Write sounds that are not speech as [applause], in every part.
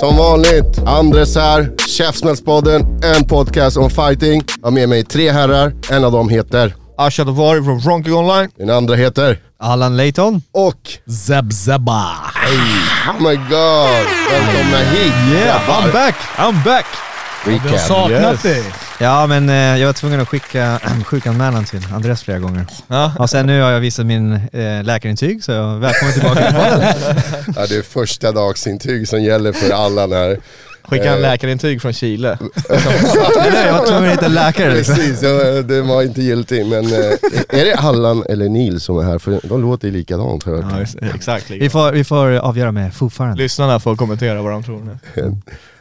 Som vanligt. Andres här, Käftsmällspodden, en podcast om fighting. Jag har med mig tre herrar. En av dem heter, Asha Davari från Fronking Online. den andra heter Allan Layton. och Zeb Zebba. Oh my god, välkomna hit Yeah, I'm back! I'm back! Recap. saknat dig. Ja, men eh, jag var tvungen att skicka [clears throat] sjukanmälan till Andreas flera gånger. Ja. Och sen nu har jag visat min eh, läkarintyg, så jag välkommen tillbaka till podden. [laughs] Ja, det är första dagsintyg som gäller för alla när... Skicka en Eh. läkarintyg från Chile. [laughs] [laughs] Nej, jag var tvungen att hitta läkare liksom. Precis, ja, det var inte giltigt. Men eh, är det Allan eller Neil som är här? För de låter ju likadant har jag hört. Ja, exakt. Vi får, vi får avgöra med fortfarande. Lyssnarna får kommentera vad de tror nu.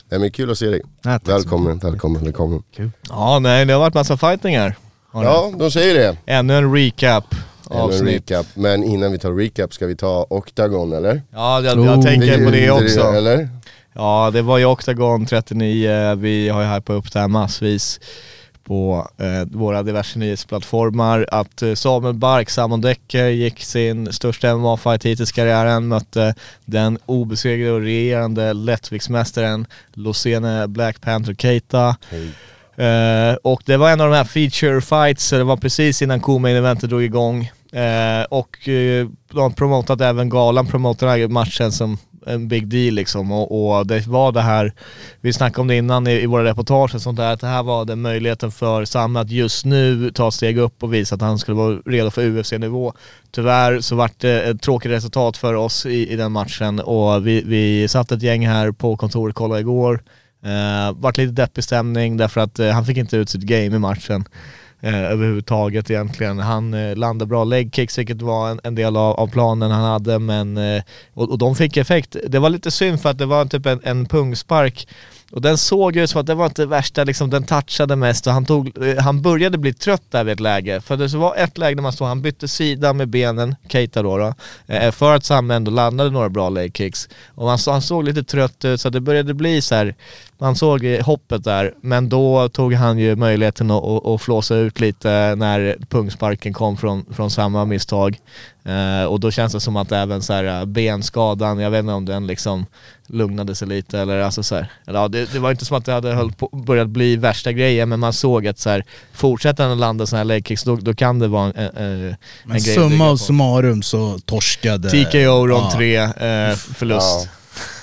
Nej, men kul att se dig. Ja, Välkommen, välkommen, välkommen. Ja, nej, det har varit massa fightingar. Har det? Ja, de säger det. Ännu en recap Ännu en recap. Men innan vi tar recap ska vi ta Octagon eller? Ja, jag, jag tänker på det också. Eller? Ja, det var ju Octagon 39, vi har ju hypat upp det här massvis på eh, våra diverse nyhetsplattformar. Att eh, Samuel Bark, Samon Decker, gick sin största MMA-fight hittills i karriären, mötte den obesegrade och regerande lättviktsmästaren Losene Black Panther Keita. Eh, och det var en av de här feature fights, det var precis innan co-main eventet drog igång. Eh, och eh, de har promotat även galan, promotat den här matchen som en big deal liksom. Och, och det var det här, vi snackade om det innan i, i våra reportage och sånt där, att det här var den möjligheten för Sam att just nu ta steg upp och visa att han skulle vara redo för UFC-nivå. Tyvärr så vart det ett tråkigt resultat för oss i, i den matchen och vi, vi satt ett gäng här på kontoret och kollade igår. Uh, vart lite deppig stämning därför att uh, han fick inte ut sitt game i matchen eh, överhuvudtaget egentligen. Han eh, landade bra legkicks vilket var en, en del av, av planen han hade men eh, och, och de fick effekt. Det var lite synd för att det var typ en, en pungspark och den såg ut som att det var inte det värsta, liksom, den touchade mest och han, tog, eh, han började bli trött där vid ett läge. För det var ett läge där man stod, han bytte sida med benen, Keita då, då eh, för att Sam ändå landade några bra leg kicks. Och han, så- han såg lite trött ut så det började bli så här man såg hoppet där, men då tog han ju möjligheten att, att, att flåsa ut lite när pungsparken kom från, från samma misstag. Eh, och då känns det som att även så här, eh, benskadan, jag vet inte om den liksom lugnade sig lite eller alltså så här, eller ja, det, det var inte som att det hade höll på, börjat bli värsta grejen men man såg att så här, fortsätter han att landa sådana här leg kicks då, då kan det vara en, en, en Men grej bygga summa summarum så torskade... TKO rond Ja. 3, eh, förlust.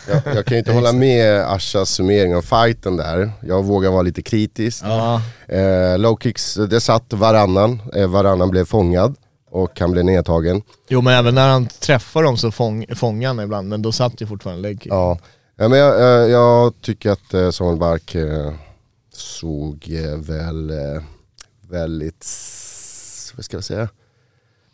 Jag, jag kan ju inte hålla med Ashas summering av fighten där. Jag vågar vara lite kritisk. Ja. Eh, low kicks, det satt varannan. Eh, varannan blev fångad och han blev nedtagen. Jo men även när han träffar dem så fång, fångar han ibland, men då satt ju fortfarande leg kick. Ja. Ja, men jag, jag, jag tycker att eh, Samuel Bark eh, såg eh, väl eh, väldigt, vad ska jag säga?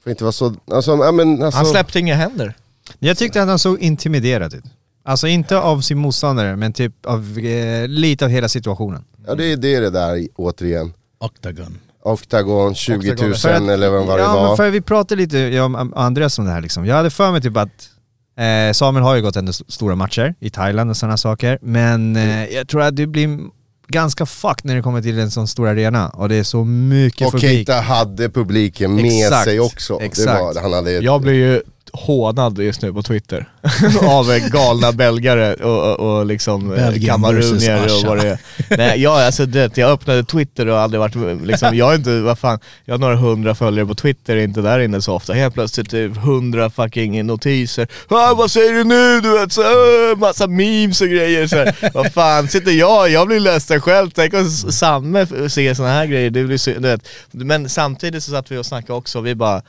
Får inte vara så, alltså, ja, men, alltså Han släppte inga händer. Jag tyckte att han såg intimiderad ut. Alltså inte av sin motståndare, men typ av eh, lite av hela situationen. ja, det, är- det är det där återigen. Octagon. Octagon, 20 000 För att- eller vad det ja, var. men för vi pratade lite, jag och Andreas om det här liksom. Jag hade för mig typ att eh, Samuel har ju gått ändå st- stora matcher i Thailand och sådana saker, men eh, jag tror att det blir ganska fucked när det kommer till en sån stor arena och det är så mycket Och publik. Keita hade publiken med Exakt, sig också. Det exakt. var, han hade, Jag blir ju hånad just nu på Twitter [laughs] av eh, galna belgare och, och, och liksom eh, kamerunier och vad det är. Nej, jag, alltså, det, jag öppnade Twitter och aldrig varit, liksom, jag har inte, vad fan, jag har några hundra följare på Twitter, är inte där inne så ofta. Helt plötsligt typ hundra fucking notiser. Ah, vad säger du nu? Du vet, så, äh, massa memes och grejer. Så [laughs] vad fan, sitter jag, jag blir ledsen själv. Tänk om Samme ser såna här grejer. Det blir, du vet. Men samtidigt så satt vi och snackade också, vi bara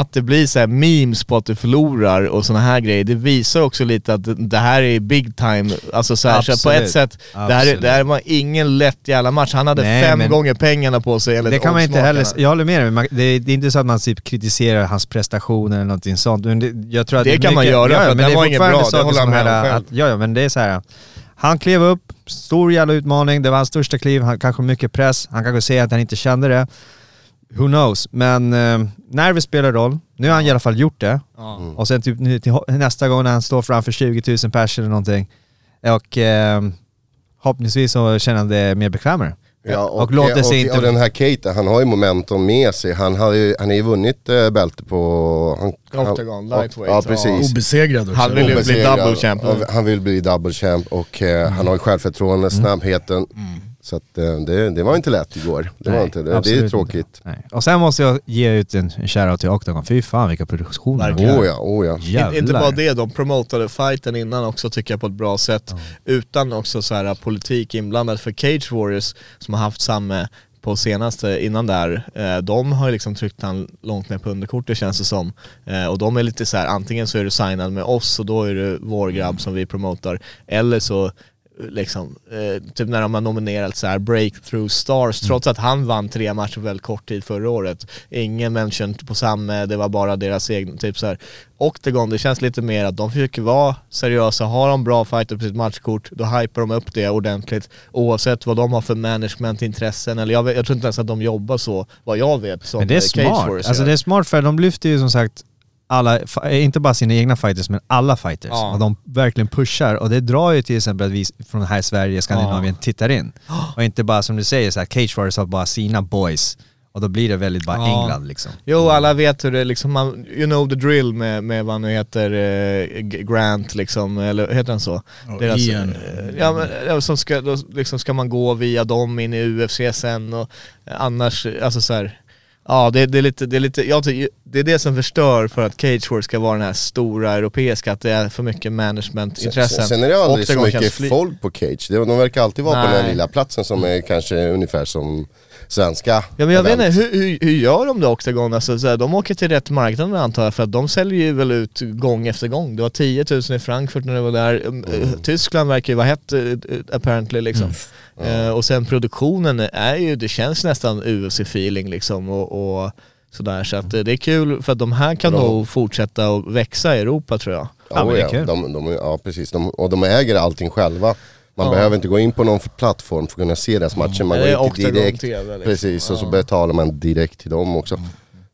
att det blir så här memes på att du förlorar och såna här grejer, det visar också lite att det här är big time, alltså så, här, så på ett Absolut. sätt, det här, det här var ingen lätt jävla match. Han hade Nej, fem gånger pengarna på sig enligt Det kan man inte heller, jag håller med dig, man, det, det är inte så att man typ kritiserar hans prestationer eller någonting sånt. Men det, jag tror att Det är kan man mycket- göra, ja, för men det var inget bra, det håller jag med om själv. att, Ja, ja, men det är så här. Han klev upp, stor jävla utmaning, det var hans största kliv, han kanske mycket press, han kanske säger att han inte kände det. Who knows? Men eh, nerver spelar roll. Nu har han i alla fall gjort det. Och sen typ nu till, nästa gång när han står framför 20 000 pers eller någonting. Och eh, förhoppningsvis så känner han det mer bekvämare. Ja, och, låter sig och, inte... och den här Kate, han har ju momentum med sig. Han har ju, han har ju vunnit äh, bälte på... Han, Octagon, han, lightweight, Ja, ja. precis. Obesegrad också. Han vill ju bli double champ Han vill bli double champ och eh, han har ju självförtroende, snabbheten. Så att, eh, det, det var inte lätt igår. Det, var Nej, inte, det, det är tråkigt. Nej. Och sen måste jag ge ut en shoutout till Octagon. Fy fan vilka produktioner Verkligen. Oh ja, oh ja. Jävlar. Inte bara det, de promotade fighten innan också tycker jag på ett bra sätt. Utan också så här politik inblandad för Cage Warriors som har haft samma på senaste innan där, eh, de har ju liksom tryckt han långt ner på underkortet känns det som. Eh, och de är lite så här, antingen så är du signad med oss och då är du vår grabb som vi promotar, eller så liksom, eh, typ när de har nominerat så här breakthrough stars, trots att han vann tre matcher på väldigt kort tid förra året. Ingen mention på samma, det var bara deras egna, typ så här. Octagon, det känns lite mer att de försöker vara seriösa, har de bra fighter på sitt matchkort, då hypar de upp det ordentligt oavsett vad de har för managementintressen, eller jag, vet, jag tror inte ens att de jobbar så, vad jag vet, Men det är smart. Alltså det är smart för de lyfter ju som sagt alla, eh, inte bara sina egna fighters men alla fighters. Ja. Och de verkligen pushar och det drar ju till exempel att vi från här i Sverige, Skandinavien tittar in. [gasps] Och inte bara som du säger så här, Cage Warriors har bara sina boys. Och då blir det väldigt bara Ja. England liksom. Jo, alla vet hur det liksom, man, you know the drill med, med vad nu heter, eh, Grant liksom, eller heter han så? Ja, Ian. eh, ja men ja, som ska, då, liksom ska man gå via dem in i UFC sen och eh, annars, alltså så här. Ja det, det är lite, det är lite, jag tycker, det är det som förstör för att Cage Warriors ska vara den här stora europeiska, att det är för mycket managementintressen. Sen, sen är det aldrig så mycket folk på Cage. Det, de verkar alltid vara på den här Nej. lilla platsen som är kanske ungefär som svenska Ja men jag vet event. inte, hur, hur, hur gör de då Octagon? Alltså, så här, de åker till rätt marknad antar jag, för att de säljer ju väl ut gång efter gång. Det var 10 000 i Frankfurt när det var där. Mm. Tyskland verkar ju vara hett eh, apparently liksom. Eh, och sen produktionen är ju, det känns nästan UFC-feeling liksom och, och sådär. Så att eh, det är kul för att de här kan Bra. nog fortsätta och växa i Europa tror jag. Ja, Ja, är ja. kul. De, de, ja precis, de, och de äger allting själva. Man Ja. behöver inte gå in på någon plattform för att kunna se deras matcher. Man Det är går in till direkt, TV liksom. precis, och så Ja. betalar man direkt till dem också.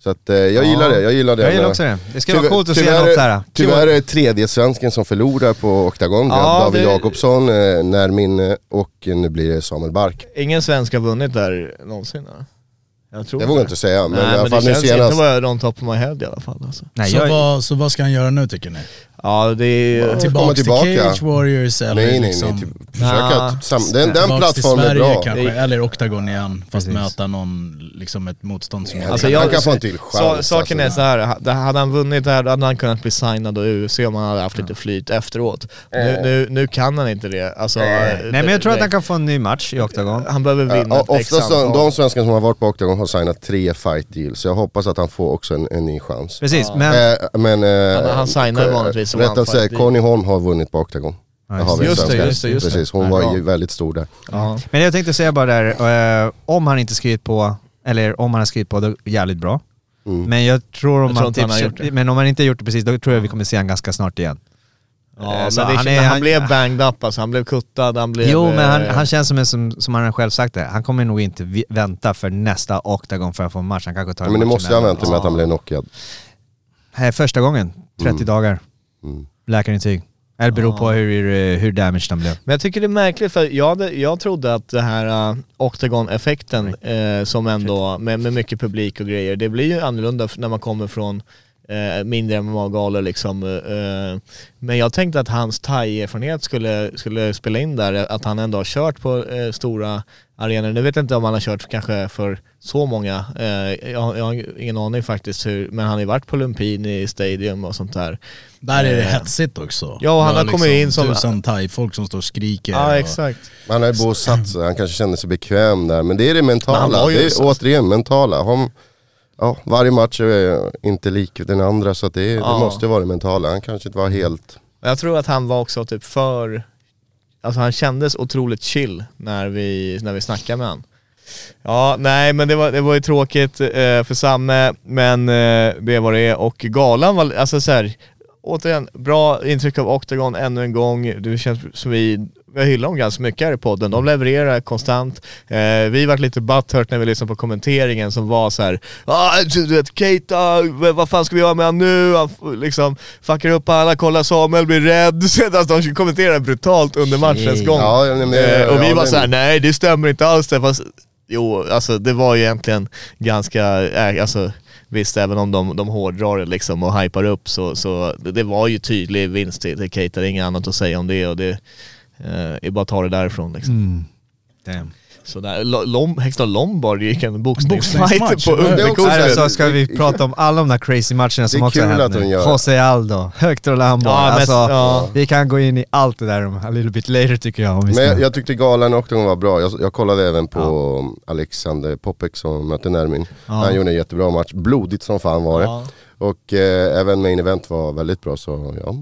Så att eh, jag gillar det, jag gillar det. Jag gillar Men också det. Det ska vara coolt att se något såhär. Tyvärr är det tredje svensken som förlorar på Octagon, Ja, David det- Jakobsson, eh, Närmin och nu blir det Samuel Bark. Ingen svensk har vunnit där någonsin eller? Jag tror Det vågar jag inte säga, men Nej i alla men fall det nu känns senast. inte vara on top of my head i alla fall alltså. Nej, så, jag, vad, så vad ska han göra nu tycker ni? Ja det är... komma Tillbaks tillbaka. till Cage Warriors eller Nej nej liksom... nej, typ, försöka Nah. att sam, den, den till plattformen är Sverige bra. kanske, Det- eller Octagon igen, fast Precis. möta någon, liksom ett motstånd som Alltså han jag- kan få en till Så, chans. saken är alltså. så här, ha- hade han vunnit där hade han kunnat bli signad och UFC om han hade haft lite flyt efteråt. Nu, nu, nu kan han inte det. Alltså, nej men jag tror att han kan få en ny match i Octagon. Han behöver vinna X oftast de, svenskar som har varit på Octagon har signat tre fight deals, så jag hoppas att han får också en, en ny chans. Precis, men... Eh, men... Eh, Han- han signar ju vanligtvis som Rätt att säga. Conny Holm har vunnit på Octagon. En just det, just det, just det. Precis, hon Ja, var ju väldigt stor där. Ja. Men jag tänkte säga bara där, eh, om han inte skrivit på, eller om han har skrivit på, då jävligt bra. Mm. Men jag tror om Jag tror han, inte han har gjort det. men om han inte har gjort det precis, då tror jag vi kommer se han ganska snart igen. Ja, Eh, men han han, är- han, han- blev banged up alltså, han blev kuttad, han blev... Jo men han, eh, han känns som en som, som han själv sagt det, han kommer nog inte vänta för nästa Octagon för att få en match, han kanske tar Ja, en men det måste jag emellan. vänta med att han blev knockad. Första gången, 30 Mm. dagar, Mm. läkarintyg. Det beror på hur, hur damage den blev. Men jag tycker det är märkligt för jag, jag trodde att det här uh, Octagon-effekten eh, som ändå, med, med mycket publik och grejer, det blir ju annorlunda när man kommer från eh, mindre MMA-galor liksom. Eh, men jag tänkte att hans thai-erfarenhet skulle, skulle spela in där, att han ändå har kört på eh, stora arenor. Nu vet jag inte om han har kört kanske för så många, eh, jag, jag har ingen aning faktiskt hur, men han har ju varit på Lumpini Stadium och sånt där. Där är det Eh, hetsigt också. Ja, och han har kommit in som- Tusen thai-folk som står och skriker. Ja och, exakt. Han har ju bosatt sig, han kanske känner sig bekväm där. Men det är det Men mentala, han det är så- återigen mentala. Har, ja, varje match är inte lik den andra så det, Ja. det måste vara det mentala. Han kanske inte var helt... Jag tror att han var också typ för, alltså han kändes otroligt chill när vi, när vi snackade med han. Ja, nej men det var, det var ju tråkigt eh, för Samme, men eh, det var det är. Och galan var, alltså så här, återigen, bra intryck av Octagon ännu en gång. Det känns som vi, vi hyllar dem ganska mycket här i podden. De levererar konstant. Eh, vi vart lite butthurt när vi lyssnade på kommenteringen som var så här, ah, du vet Keita, vad fan ska vi göra med han nu? Han liksom fuckar upp alla, kolla Samuel blir rädd. [laughs] Sedan de kommenterar brutalt under matchens gång. Ja, ja, men- eh, och vi ja, var men- så här, nej det stämmer inte alls det. Fast, jo, alltså det var ju egentligen ganska, äh, alltså Visst, även om de, de hårdrar det liksom och hypar upp så, så det, det var ju tydlig vinst till, Keita, det är inget annat att säga om det och det är bara att ta det därifrån liksom. Mm. Damn. Så där, Lo- Lom, Hexton Lombard gick en boxningsfight Boxningsmatch, på ja. Det. Här så ska vi [laughs] prata om alla de där crazy matcherna som Det också har hänt nu. Jose Aldo, Hector Lombard. Ja, alltså, ja. Vi kan gå in i allt det där om a little bit later tycker jag. Om vi ska. Men jag, jag tyckte galan och var bra. Jag, jag kollade även på Alexander Popek som mötte Nermin. Han gjorde en jättebra match. Blodigt som fan var det. Ja. Och eh, även main event var väldigt bra så ja,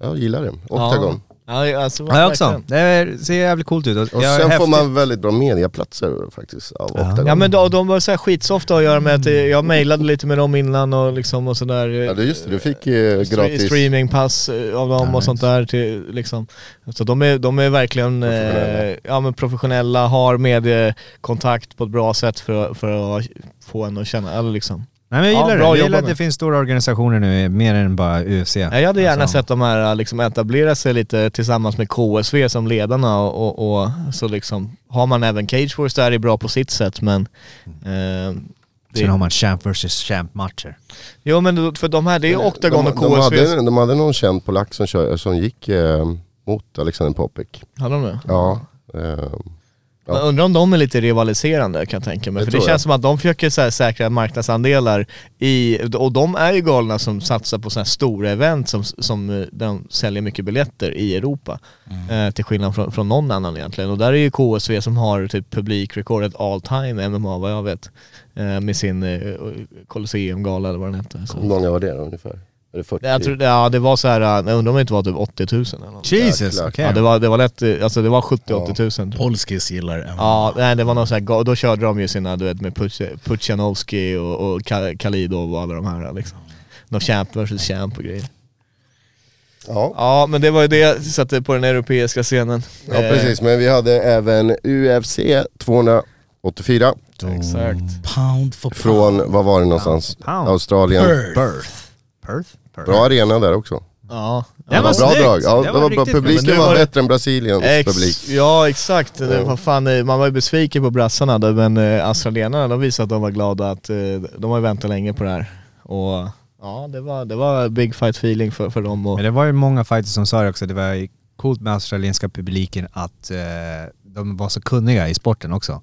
jag gillar det. Octagon. Ja, alltså, Ja, jag också. Det är, ser jävligt coolt ut. Och jag sen får man väldigt bra mediaplatser faktiskt av Octagon. Ja men de, de var så här skitsofta att göra med att eh, jag mejlade lite med dem innan och liksom och sådär. Ja det är just det, du fick eh, gratis. streamingpass eh, av dem och sånt där till liksom. Så de är, de är verkligen eh, Professionella. ja, men professionella, har mediekontakt på ett bra sätt för, för att få en att känna, eller liksom. Nej men jag Ja, gillar bra det. Jag jobbat gillar att det finns stora organisationer nu, mer än bara UFC. Ja, jag hade gärna Alltså, sett de här liksom etablera sig lite tillsammans med KSV som ledarna och, och, och så liksom har man även Cage Force där är bra på sitt sätt men eh, det, Sen har man champ versus champ matcher. Jo men för de här, det är Octagon de, och de, KSV. hade, de hade någon känd polack som, som gick eh, mot Alexander Popek. Hade de det? Ja. Eh, Ja. Man undrar om de är lite rivaliserande kan jag tänka mig. Det För det känns jag. som att de försöker så här säkra marknadsandelar i, och de är ju galna som satsar på sådana här stora event som, som eh, de säljer mycket biljetter i Europa. Eh, till skillnad från, från någon annan egentligen. Och där är ju KSV som har typ publikrekordet all time MMA vad jag vet. Eh, med sin eh, Colosseum-gala eller vad den hette. Så. hur många var det då, ungefär? Det 40? Jag tror, ja det var så här, eh, jag undrar om det inte var typ 80 000 eller något. Jesus, okej. Ja det var, det var lätt, alltså det var 70-80 000. tror jag. Polskis gillar MMA. Ja, nej, det var någon sån här, då körde de ju sina, du vet med Puch- Puchanovski och, och Ka- Kalidov och alla de här liksom. Någon champ versus champ och grejer. Ja. Ja men det var ju det jag satte på den europeiska scenen. ja, Eh, precis. Men vi hade även UFC 284 Exakt. Pound for pound. från, vad var det någonstans? Pound. Australien. Perth. Perth. Perth? Bra arena där också. Ja. Det Det var var bra snyggt. drag. Ja, Det det var var bra. Men Publiken nu var var det- bättre än Brasiliens publik. Ex, ja exakt, det Ja. var fan, eh, man var ju besviken på brassarna men eh, australienarna de visade att de var glada att eh, de har väntat länge på det här. Och ja, det var, det var big fight feeling för, för dem. Och, Men det var ju många fighters som sa det också, det var coolt med australienska publiken att eh, de var så kunniga i sporten också.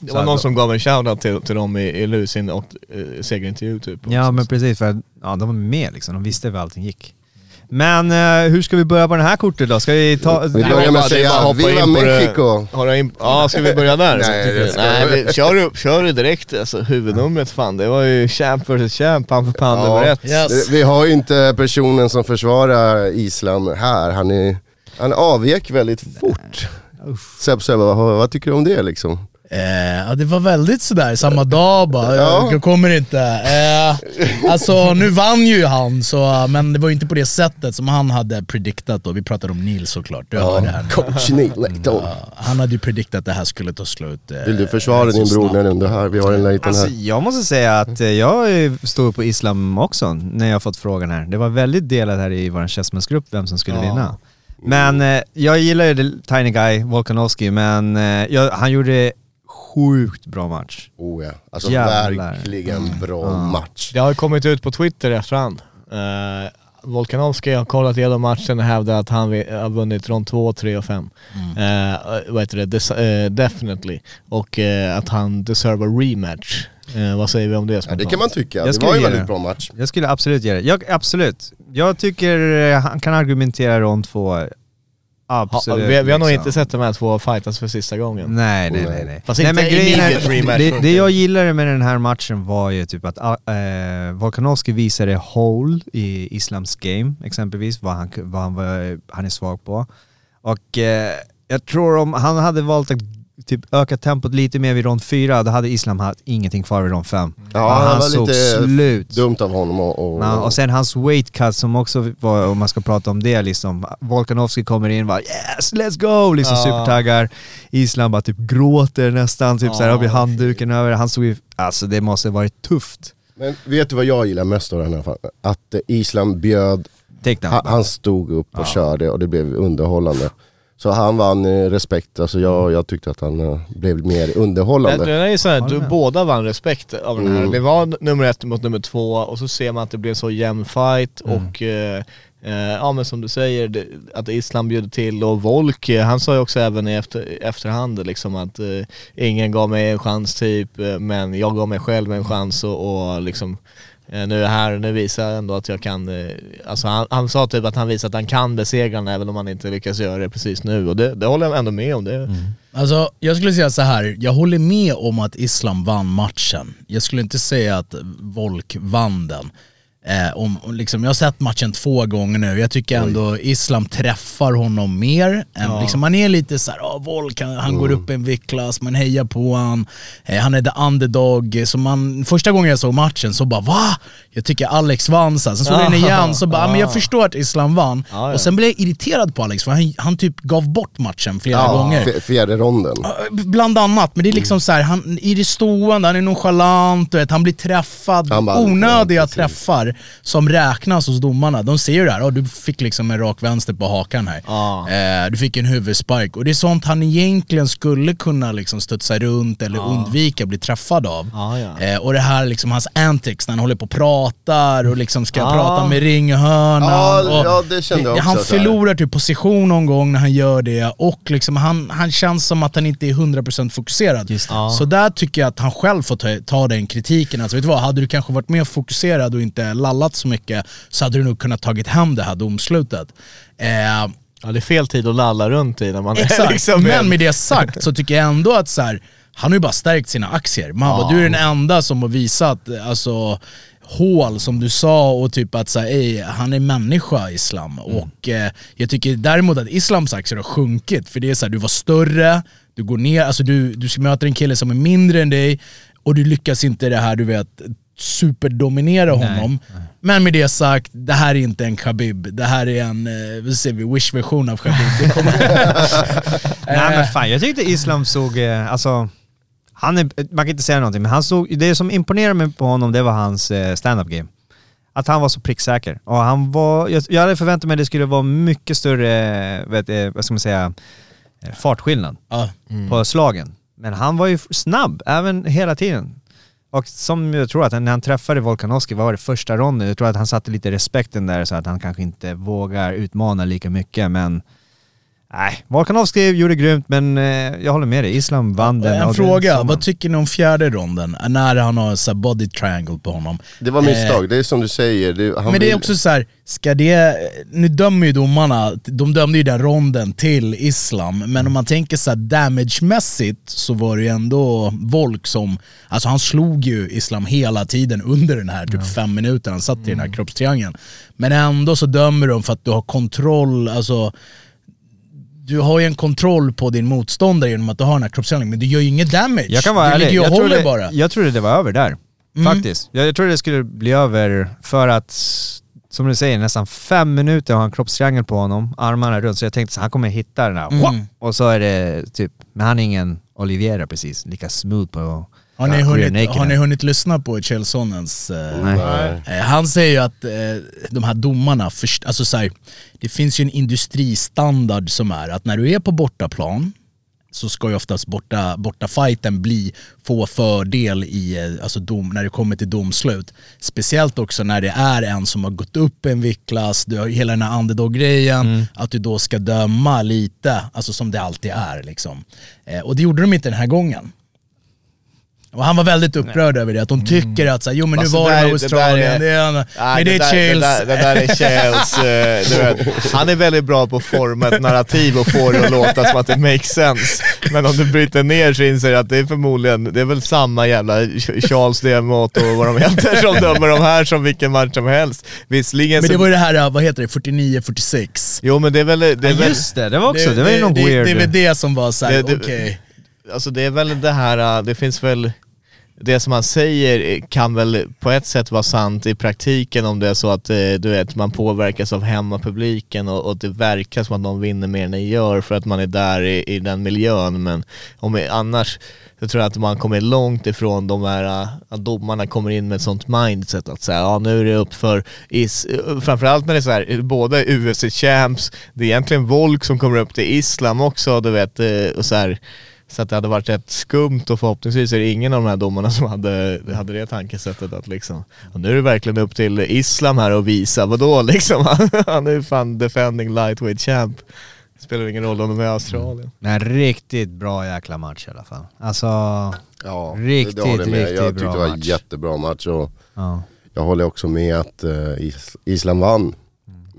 Det var någon som gav en shoutout till, till dem i, i Lusin och eh, segerintervju typ. Ja men precis, för att, ja, de var med liksom, de visste hur allting gick. Men eh, hur ska vi börja på den här kortet då? Ska vi ta... Vi Det börjar med att det säga Viva in på det- Mexico! Har du in, ja, ska vi börja där? [laughs] Nej, det ska Nej vi- kör, du, kör du direkt alltså, huvudnumret fan. Det var ju champ vs champ, pound för Ja. nummer ett. Yes. Vi har ju inte personen som försvarar Islam här. Han, är, han avvek väldigt fort. Seb, Seb, vad, vad tycker du om det liksom? Eh, ja, det var väldigt sådär, samma dag bara, Ja. jag kommer inte. Eh, alltså nu vann ju han, så, men det var ju inte på det sättet som han hade prediktat då. Vi pratar om Neil såklart, du hörde här. Coach Neil Layton. Ja, han hade ju prediktat att det här skulle ta slut. eh, Vill du försvara din bror när du under här? Vi har en liten Alltså, här. jag måste säga att eh, jag stod på islam också när jag fått frågan här. Det var väldigt delat här i vår Chessmans-grupp vem som skulle Ja. vinna. Men eh, jag gillar ju det- Tiny Guy, Volkanovski, men eh, jag, han gjorde sjukt bra match. Oh ja, alltså Jävlar. verkligen bra match. Det har kommit ut på Twitter efterhand. Uh, Volkanovski har kollat igenom matchen och hävdar att han har vunnit rond 2, 3 och 5. Mm. Uh, vad heter det? Des, eh, definitely. Och eh, att han deserve a rematch. Eh, vad säger vi om det Ja, det kan man tycka. Jag Det var ju ge väldigt bra match. Jag skulle absolut ge det. Jag, absolut. Jag tycker han kan argumentera rond två Ha, Absolut. vi, vi har nog liksom. inte sett de här två fightas för sista gången. Nej, nej, nej. nej. Fast nej inte men grejen är, det, det jag gillade med den här matchen var ju typ att äh, Volkanovski visade hold i Islams game exempelvis, vad han, vad han, var, han är svag på. Och eh, jag tror om han hade valt att typ öka tempot lite mer vid rond 4, då hade Islam haft ingenting kvar vid rond 5. Ja, han det var såg lite slut. dumt av honom och... och Ja, och sen hans weight cut som också var, om man ska prata om det liksom, Volkanovski kommer in och bara yes, let's go! Liksom Ja. supertaggar. Islam bara typ gråter nästan, typ Ja, såhär, har handduken över. Han såg ju, alltså det måste varit tufft. Men vet du vad jag gillar mest av den här fallet? Att Island bjöd, han, han stod upp och körde och det blev underhållande. Så han vann eh, respekt, alltså jag, jag tyckte att han eh, blev mer Det, underhållande. det är ju såhär, du, båda vann respekt av den här. Mm. Det var nummer ett mot nummer två och så ser man att det blev så jämn fight Mm. och eh, eh, ja men som du säger, det, att Islam bjöd till och Volk, han sa ju också även i efter, efterhand liksom att eh, ingen gav mig en chans typ, men jag gav mig själv en chans och, och liksom eh, Eh, nu är jag här, nu visar jag ändå att jag kan, eh, alltså han, han sa typ att han visar att han kan besegra den även om han inte lyckas göra det precis nu och det, det håller jag ändå med om. Det, mm. Alltså, jag skulle säga så här. jag håller med om att Islam vann matchen. Jag skulle inte säga att Volk vann den. Eh, om, om liksom, jag har sett matchen två gånger nu, jag tycker ändå Islam träffar honom mer. Än, liksom, man är lite såhär, oh, Volk han, han går upp en viktklass, man hejar på han. Eh, han är the underdog. Så man, första gången jag såg matchen så bara va? Jag tycker Alex vann. Så. Sen såg jag den igen, så bara, ah, men jag förstår att Islam vann. Ja, ja. Och sen blev jag irriterad på Alex, för han, han typ gav bort matchen flera Ja, gånger. fjärde ronden. Bland annat, men det är liksom så här, han, i det stående, han är nonchalant, vet, han blir träffad. Han bara- Onödiga ja, precis. Som räknas hos domarna. De ser ju det här, oh, du fick liksom en rak vänster på hakan här. Ja. Eh, du fick en huvudspark. Och det är sånt han egentligen skulle kunna liksom studsa runt eller undvika bli träffad av. Ja, ja. Eh, och det här liksom hans antics när han håller på och pratar och liksom ska prata med ringhörnan. Och ja, det kände jag också Han förlorar typ position någon gång när han gör det och liksom han, han känns som att han inte är 100% fokuserad. Så där tycker jag att han själv får ta, ta den kritiken. Alltså vet du vad, hade du kanske varit mer fokuserad och inte lallat så mycket så hade du nog kunnat tagit hem det här domslutet. Eh, Ja det är fel tid att lalla runt i när man Exakt, liksom men med det sagt så tycker jag ändå att så här, han har ju bara stärkt sina aktier. Man bara, du är den enda som har visat alltså, hål som du sa och typ att så här, ey, han är människa Islam. Och eh, jag tycker däremot att Islams aktier har sjunkit för det är så här, du var större, du går ner, alltså du, du möter en kille som är mindre än dig och du lyckas inte det här du vet superdominera honom. Men med det sagt, det här är inte en Khabib, det här är en, eh, vi, wish-version av Khabib. [laughs] Nej [laughs] men fan, jag tyckte Islam såg, eh, alltså, han är, man kan inte säga någonting, men han såg, det som imponerade mig på honom det var hans eh, stand-up game. Att han var så pricksäker. Och han var, jag, jag hade förväntat mig att det skulle vara mycket större, eh, vet, eh, vad ska man säga, fartskillnad ja. på slagen. Men han var ju snabb, även hela tiden. Och som jag tror att när han träffade Volkanovski, vad var det första ronden? Jag tror att han satte lite respekten där så att han kanske inte vågar utmana lika mycket men Nej, Volkanovski gjorde grymt men eh, jag håller med dig, Islam vann den. En fråga, vad tycker ni om fjärde ronden? När han har så body triangle på honom. Det var misstag, det är som du säger. Det, han Men det är vill- också så här, ska det, nu dömer ju domarna, de dömde ju den ronden till Islam, men om man tänker så här damage-mässigt så var det ju ändå Volk som, alltså han slog ju Islam hela tiden under den här typ fem minuter han satt i den här kroppstriangeln. Men ändå så dömer de för att du har kontroll, alltså du har ju en kontroll på din motståndare genom att du har den här kroppsställningen, men du gör ju inget damage. Jag kan vara du ärlig, jag, trodde, bara. jag trodde det var över där. Mm. Faktiskt. Jag, jag trodde det skulle bli över för att, som du säger, nästan fem minuter har han kroppstriangel på honom, armarna runt, så jag tänkte att han kommer hitta den här. Mm. Och så är det typ, men han är ingen Oliviera precis, lika smooth på Har ni, hunnit, har ni hunnit lyssna på Kjellsonens... Eh, Nej. eh, han säger ju att eh, de här domarna, först, alltså så här, det finns ju en industristandard som är att när du är på bortaplan så ska ju oftast borta, borta fighten bli, få fördel i, eh, alltså dom, när det kommer till domslut. Speciellt också när det är en som har gått upp en viktklass, du har ju hela den här underdog-grejen, att du då ska döma lite, alltså som det alltid är liksom. Eh, och det gjorde de inte den här gången. Och han var väldigt upprörd över det, att de tycker att så här, jo men nu Alltså, var det det med det Australien, är- det är, en- Nej, men det är där, chills. Det där, det där är chills. eh, du vet. [laughs] Han är väldigt bra på att forma ett narrativ och få det att låta som att det makes sense. Men om du bryter ner så inser du att det är förmodligen, det är väl samma jävla Charles Demot och vad de heter som dömer de här som vilken match som helst. Visserligen Men det så... var ju det här, vad heter det, 49-46. Jo men det är väl... Det är Ja, väl just det, det var också, det, var ju någon det, weird... det är väl det som var såhär, Det- det- okej. Alltså det är väl det här, äh, det finns väl det som han säger kan väl på ett sätt vara sant i praktiken om det är så att äh, du vet, man påverkas av hemmapubliken och, och det verkar som att de vinner mer än ni gör för att man är där i, i den miljön. Men om annars så tror jag att man kommer långt ifrån de här, äh, att domarna kommer in med ett sånt mindset att säga ja nu är det upp för is, framförallt när det är så här, båda är UFC-champs, det är egentligen Volk som kommer upp till Islam också, du vet, och så här, så att det hade varit rätt skumt och förhoppningsvis är det ingen av de här domarna som hade, hade det tankesättet att liksom, och nu är det verkligen upp till Islam här att visa, vadå liksom? [laughs] Han är ju fan defending lightweight champ. Spelar ingen roll om de är i Australien. En riktigt bra jäkla match i alla fall. Alltså, Ja, Riktigt, det håller jag med. riktigt Jag tyckte bra det var en match. jättebra match och ja. jag håller också med att eh, Is Island vann.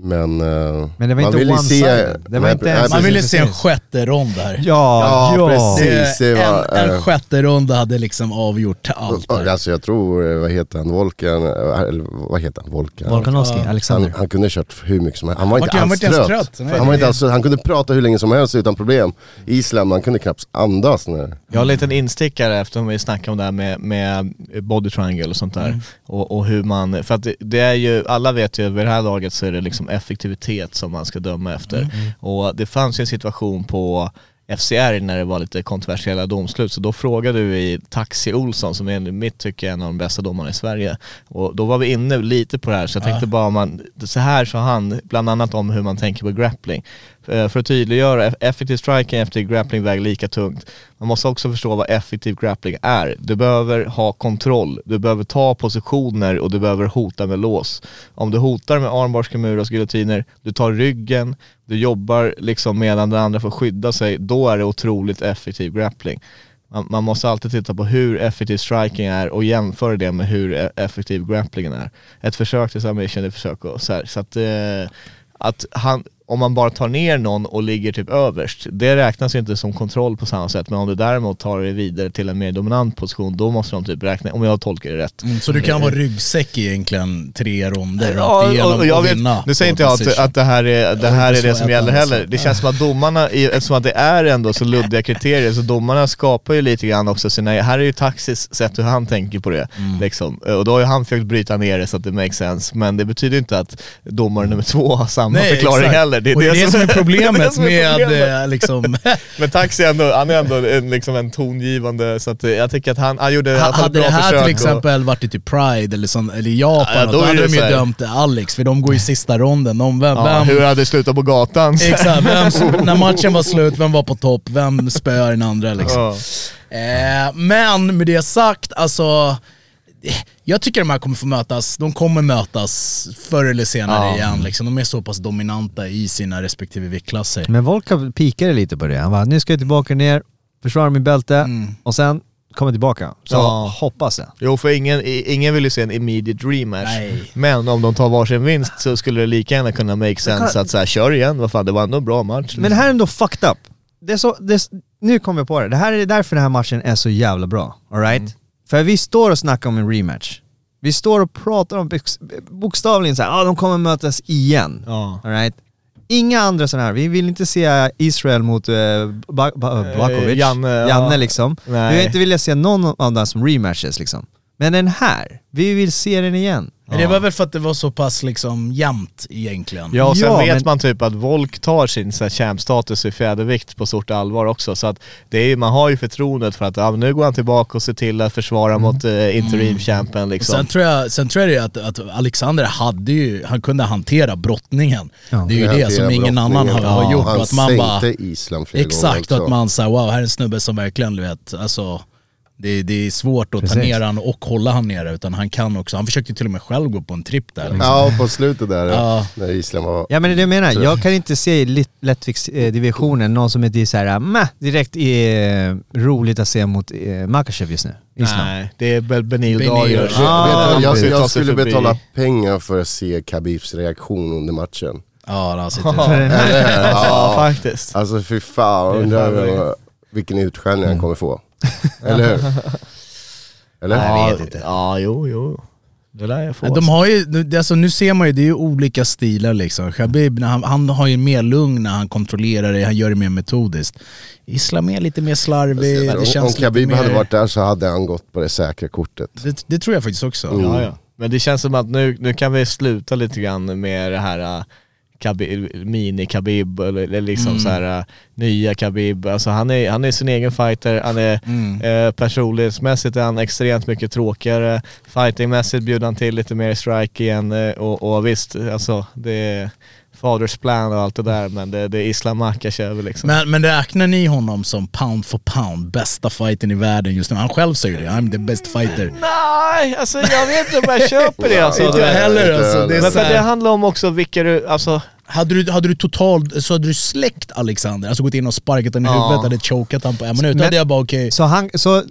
Men, eh, Men det var man inte vill ju one-sided. Det var Nej, inte nej, ens- Man ville se en sjätte rond här. Ja, Ja, ja. precis. Det, det var, en, eh, en sjätte runda hade liksom avgjort allt. där. Alltså jag tror, eh, vad heter han, Volkan, eh, eller vad heter han, Volkan? Volkanovski, Ja. Han, Alexander. han kunde ha kört hur mycket som helst. Han var inte han var alls trött. trött. Nej, han, var inte alls, han kunde prata hur länge som helst utan problem. Island, man kunde knappt andas. När, Jag har en liten instickare eftersom vi snackade om det här med, med body triangle och sånt där. Och, och hur man, för att det, det är ju, alla vet ju vid det här laget så är det liksom effektivitet som man ska döma efter. Och det fanns ju en situation på FCR när det var lite kontroversiella domslut, så då frågade vi Taxi Olsson som är i mitt tycke en av de bästa domarna i Sverige. Och då var vi inne lite på det här, så jag tänkte bara man, så här sa han, bland annat om hur man tänker på grappling. Eh, för att tydliggöra, e- effektiv striking efter grappling väger lika tungt. Man måste också förstå vad effektiv grappling är. Du behöver ha kontroll, du behöver ta positioner och du behöver hota med lås. Om du hotar med armbars, kamuras, giljotiner, du tar ryggen, du jobbar liksom medan den andra får skydda sig, då är det otroligt effektiv grappling. Man, man måste alltid titta på hur effektiv striking är och jämföra det med hur e- effektiv grapplingen är. Ett försök till submission är ett försök och så här. Så att, eh, att han, om man bara tar ner någon och ligger typ överst, det räknas ju inte som kontroll på samma sätt. Men om du däremot tar det vidare till en mer dominant position, då måste de typ räkna, om jag tolkar det rätt. Mm, så du kan vara ryggsäck egentligen tre ronder Ja, och, och jag vet, vinna. nu säger inte jag att, att det här är det, här är det som gäller heller. Det känns som att domarna, eftersom att det är ändå så luddiga kriterier, så domarna skapar ju lite grann också sina, här är ju Taxis sätt hur han tänker på det. Mm. Liksom. Och då har ju han försökt bryta ner det så att det makes sense, men det betyder inte att domare nummer två har samma Nej, förklaring exakt. heller. Och det är det som är det är problemet det som är med problemet. eh, liksom... [laughs] Men Taxi ändå, han är ändå en, liksom en tongivande, så att eh, jag tycker att han, han gjorde ett Hade det här till och- exempel varit i typ Pride eller, sån, eller Japan, Ja, då då hade de ju dömt Alex, för de går i sista ronden. De, vem, Ja, vem, hur hade det slutat på gatan? Exakt, vem, [laughs] när matchen var slut, vem var på topp, vem spöar den andra liksom. Ja. Eh, men med det sagt, alltså jag tycker de här kommer få mötas, de kommer mötas förr eller senare Ja. igen. Liksom. De är så pass dominanta i sina respektive viktklasser. Men Volkov pikade lite på det. Han bara, nu ska jag tillbaka ner, försvara mitt bälte Mm. och sen komma tillbaka. Så Ja. hoppas jag. Jo för ingen, ingen vill ju se en immediate rematch. Nej. Men om de tar varsin vinst så skulle det lika gärna kunna make sense att så här, kör igen, vad fan det var ändå en bra match. Men det här är ändå fucked up. Det är så, det är, nu kommer jag på det. Det här är därför den här matchen är så jävla bra. Alright? Mm. För vi står och snackar om en rematch. Vi står och pratar om bokstavligen såhär, ah, de kommer mötas igen. Ja. Alright? Inga andra sådana här, vi vill inte se Israel mot uh, ba ba Janne, ja. Janne liksom. Nej. Vi vill inte vilja se någon av dem som rematches liksom. Men den här, vi vill se den igen. Men det var väl för att det var så pass liksom jämnt egentligen. Ja och sen Ja, vet men- man typ att Volk tar sin champstatus i fjädervikt på stort allvar också. Så att det är, man har ju förtroendet för att ja, nu går han tillbaka och ser till att försvara mot uh, interim-champen Och liksom. Sen tror jag, sen tror jag det att, att Alexander hade ju, han kunde hantera brottningen. Ja. det är ju det som ingen annan har, har gjort. Han och att man bara, sänkte Island flera Exakt, gånger att man säger wow, här är en snubbe som verkligen du vet, alltså Det, det är svårt att Precis. ta ner han och hålla han nere, utan han kan också, han försökte till och med själv gå på en tripp där. Liksom. Ja, på slutet där Ja. när Island var... Ja men det är det jag menar, jag kan inte se i lättviktsdivisionen någon som är så här, mäh, direkt eh, roligt att se mot eh, Makachev just nu. Island. Nej, det är väl Benil. Darius. Ah, jag, jag skulle betala pengar för att se Khabibs reaktion under matchen. Ja, han sitter Ja, faktiskt. Alltså fy fan, är undrar vilken utskällning han kommer få. [laughs] Eller hur? Eller? Nej, Ja, vet inte. Ja, jo, jo. Det där jag får. De har ju, alltså nu ser man ju, det är ju olika stilar liksom. Khabib, när han, han har ju mer lugn när han kontrollerar det, han gör det mer metodiskt. Islam är lite mer slarvig, det om, känns om Khabib mer... hade varit där så hade han gått på det säkra kortet. det, det tror jag faktiskt också. Mm. Ja, ja. Men det känns som att nu, nu kan vi sluta lite grann med det här uh, Khabib, mini-Khabib eller, liksom Mm. så här uh, nya Khabib. Alltså han är, han är sin egen fighter, han är Mm. eh, personlighetsmässigt är han extremt mycket tråkigare. Fightingmässigt bjuder han till lite mer strike igen eh, och, och visst, alltså det är Fathers plan och allt det där men det, det är Islam Makhachev liksom. Men, men räknar ni honom som pound for pound, bästa fighten i världen just nu? Han själv säger det, I'm the best fighter. Nej, alltså jag vet inte om jag köper det alltså. Inte jag heller alltså. Det är Men så för det handlar om också vilka du, alltså hade, du, hade du totalt, så hade du släckt Alexander, alltså gått in och sparkat honom i Ja. huvudet, hade chokat honom på en minut, då Men- hade jag bara okej. Så, han, så,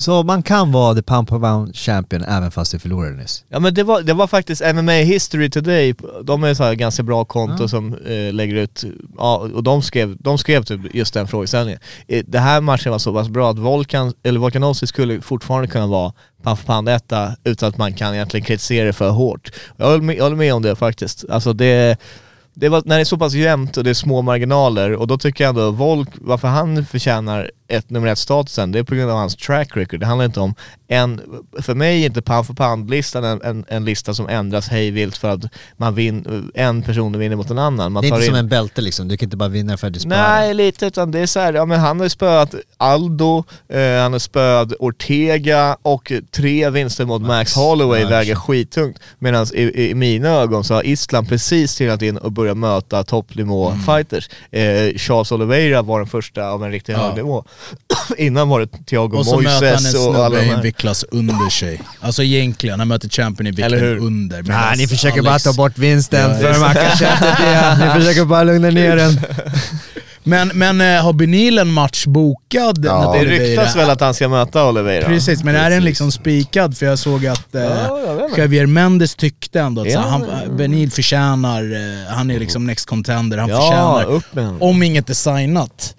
så man kan vara the pound per pound champion även fast du förlorade nyss? Ja men det var, det var faktiskt MMA History Today, de är så här ganska bra konto som eh, lägger ut, ja, och de skrev, de skrev typ just den frågeställningen. Eh, Det här matchen var så pass bra att Volkan, eller Volkanovski skulle fortfarande kunna vara pound pound etta utan att man kan egentligen kritisera det för hårt. Jag håller med, jag håller med om det faktiskt. Alltså det, det var, när det är så pass jämnt och det är små marginaler och då tycker jag ändå Volk, varför han förtjänar ett nummer ett statusen, det är på grund av hans track record. Det handlar inte om en, för mig är inte pound for pound-listan en, en, en lista som ändras hejvilt för att man vin, en person vinner mot en annan. Man Det är inte in, som en bälte liksom, du kan inte bara vinna för att du sparar. Nej, lite utan det är så här, ja men han har ju spöat Aldo, eh, han har spöat Ortega och tre vinster mot Max, Holloway Max. väger skittungt. Medan i, i mina ögon så har Island precis trillat in och börjat möta toppnivå-fighters. Eh, Charles Oliveira var den första av en riktigt Ja. hög nivå. [coughs] Innan var det Thiago Och så möter han en Moises och alla snubbe de i viktklass under sig. Alltså egentligen, han möter champion i hur? under. Nej, ni försöker Alex- bara ta bort vinsten Ja, för så. Är det. Ni försöker bara lugna ner den. [laughs] Men, men eh, har Benil en match bokad? Ja. Det ryktas väl att han ska möta Oliveira? Precis, men är den liksom spikad? För jag såg att eh, Ja, jag. Javier Mendes tyckte ändå att så, Ja. han, Benil förtjänar, eh, han är liksom next contender, han Ja, förtjänar, upp med honom. om inget är signat,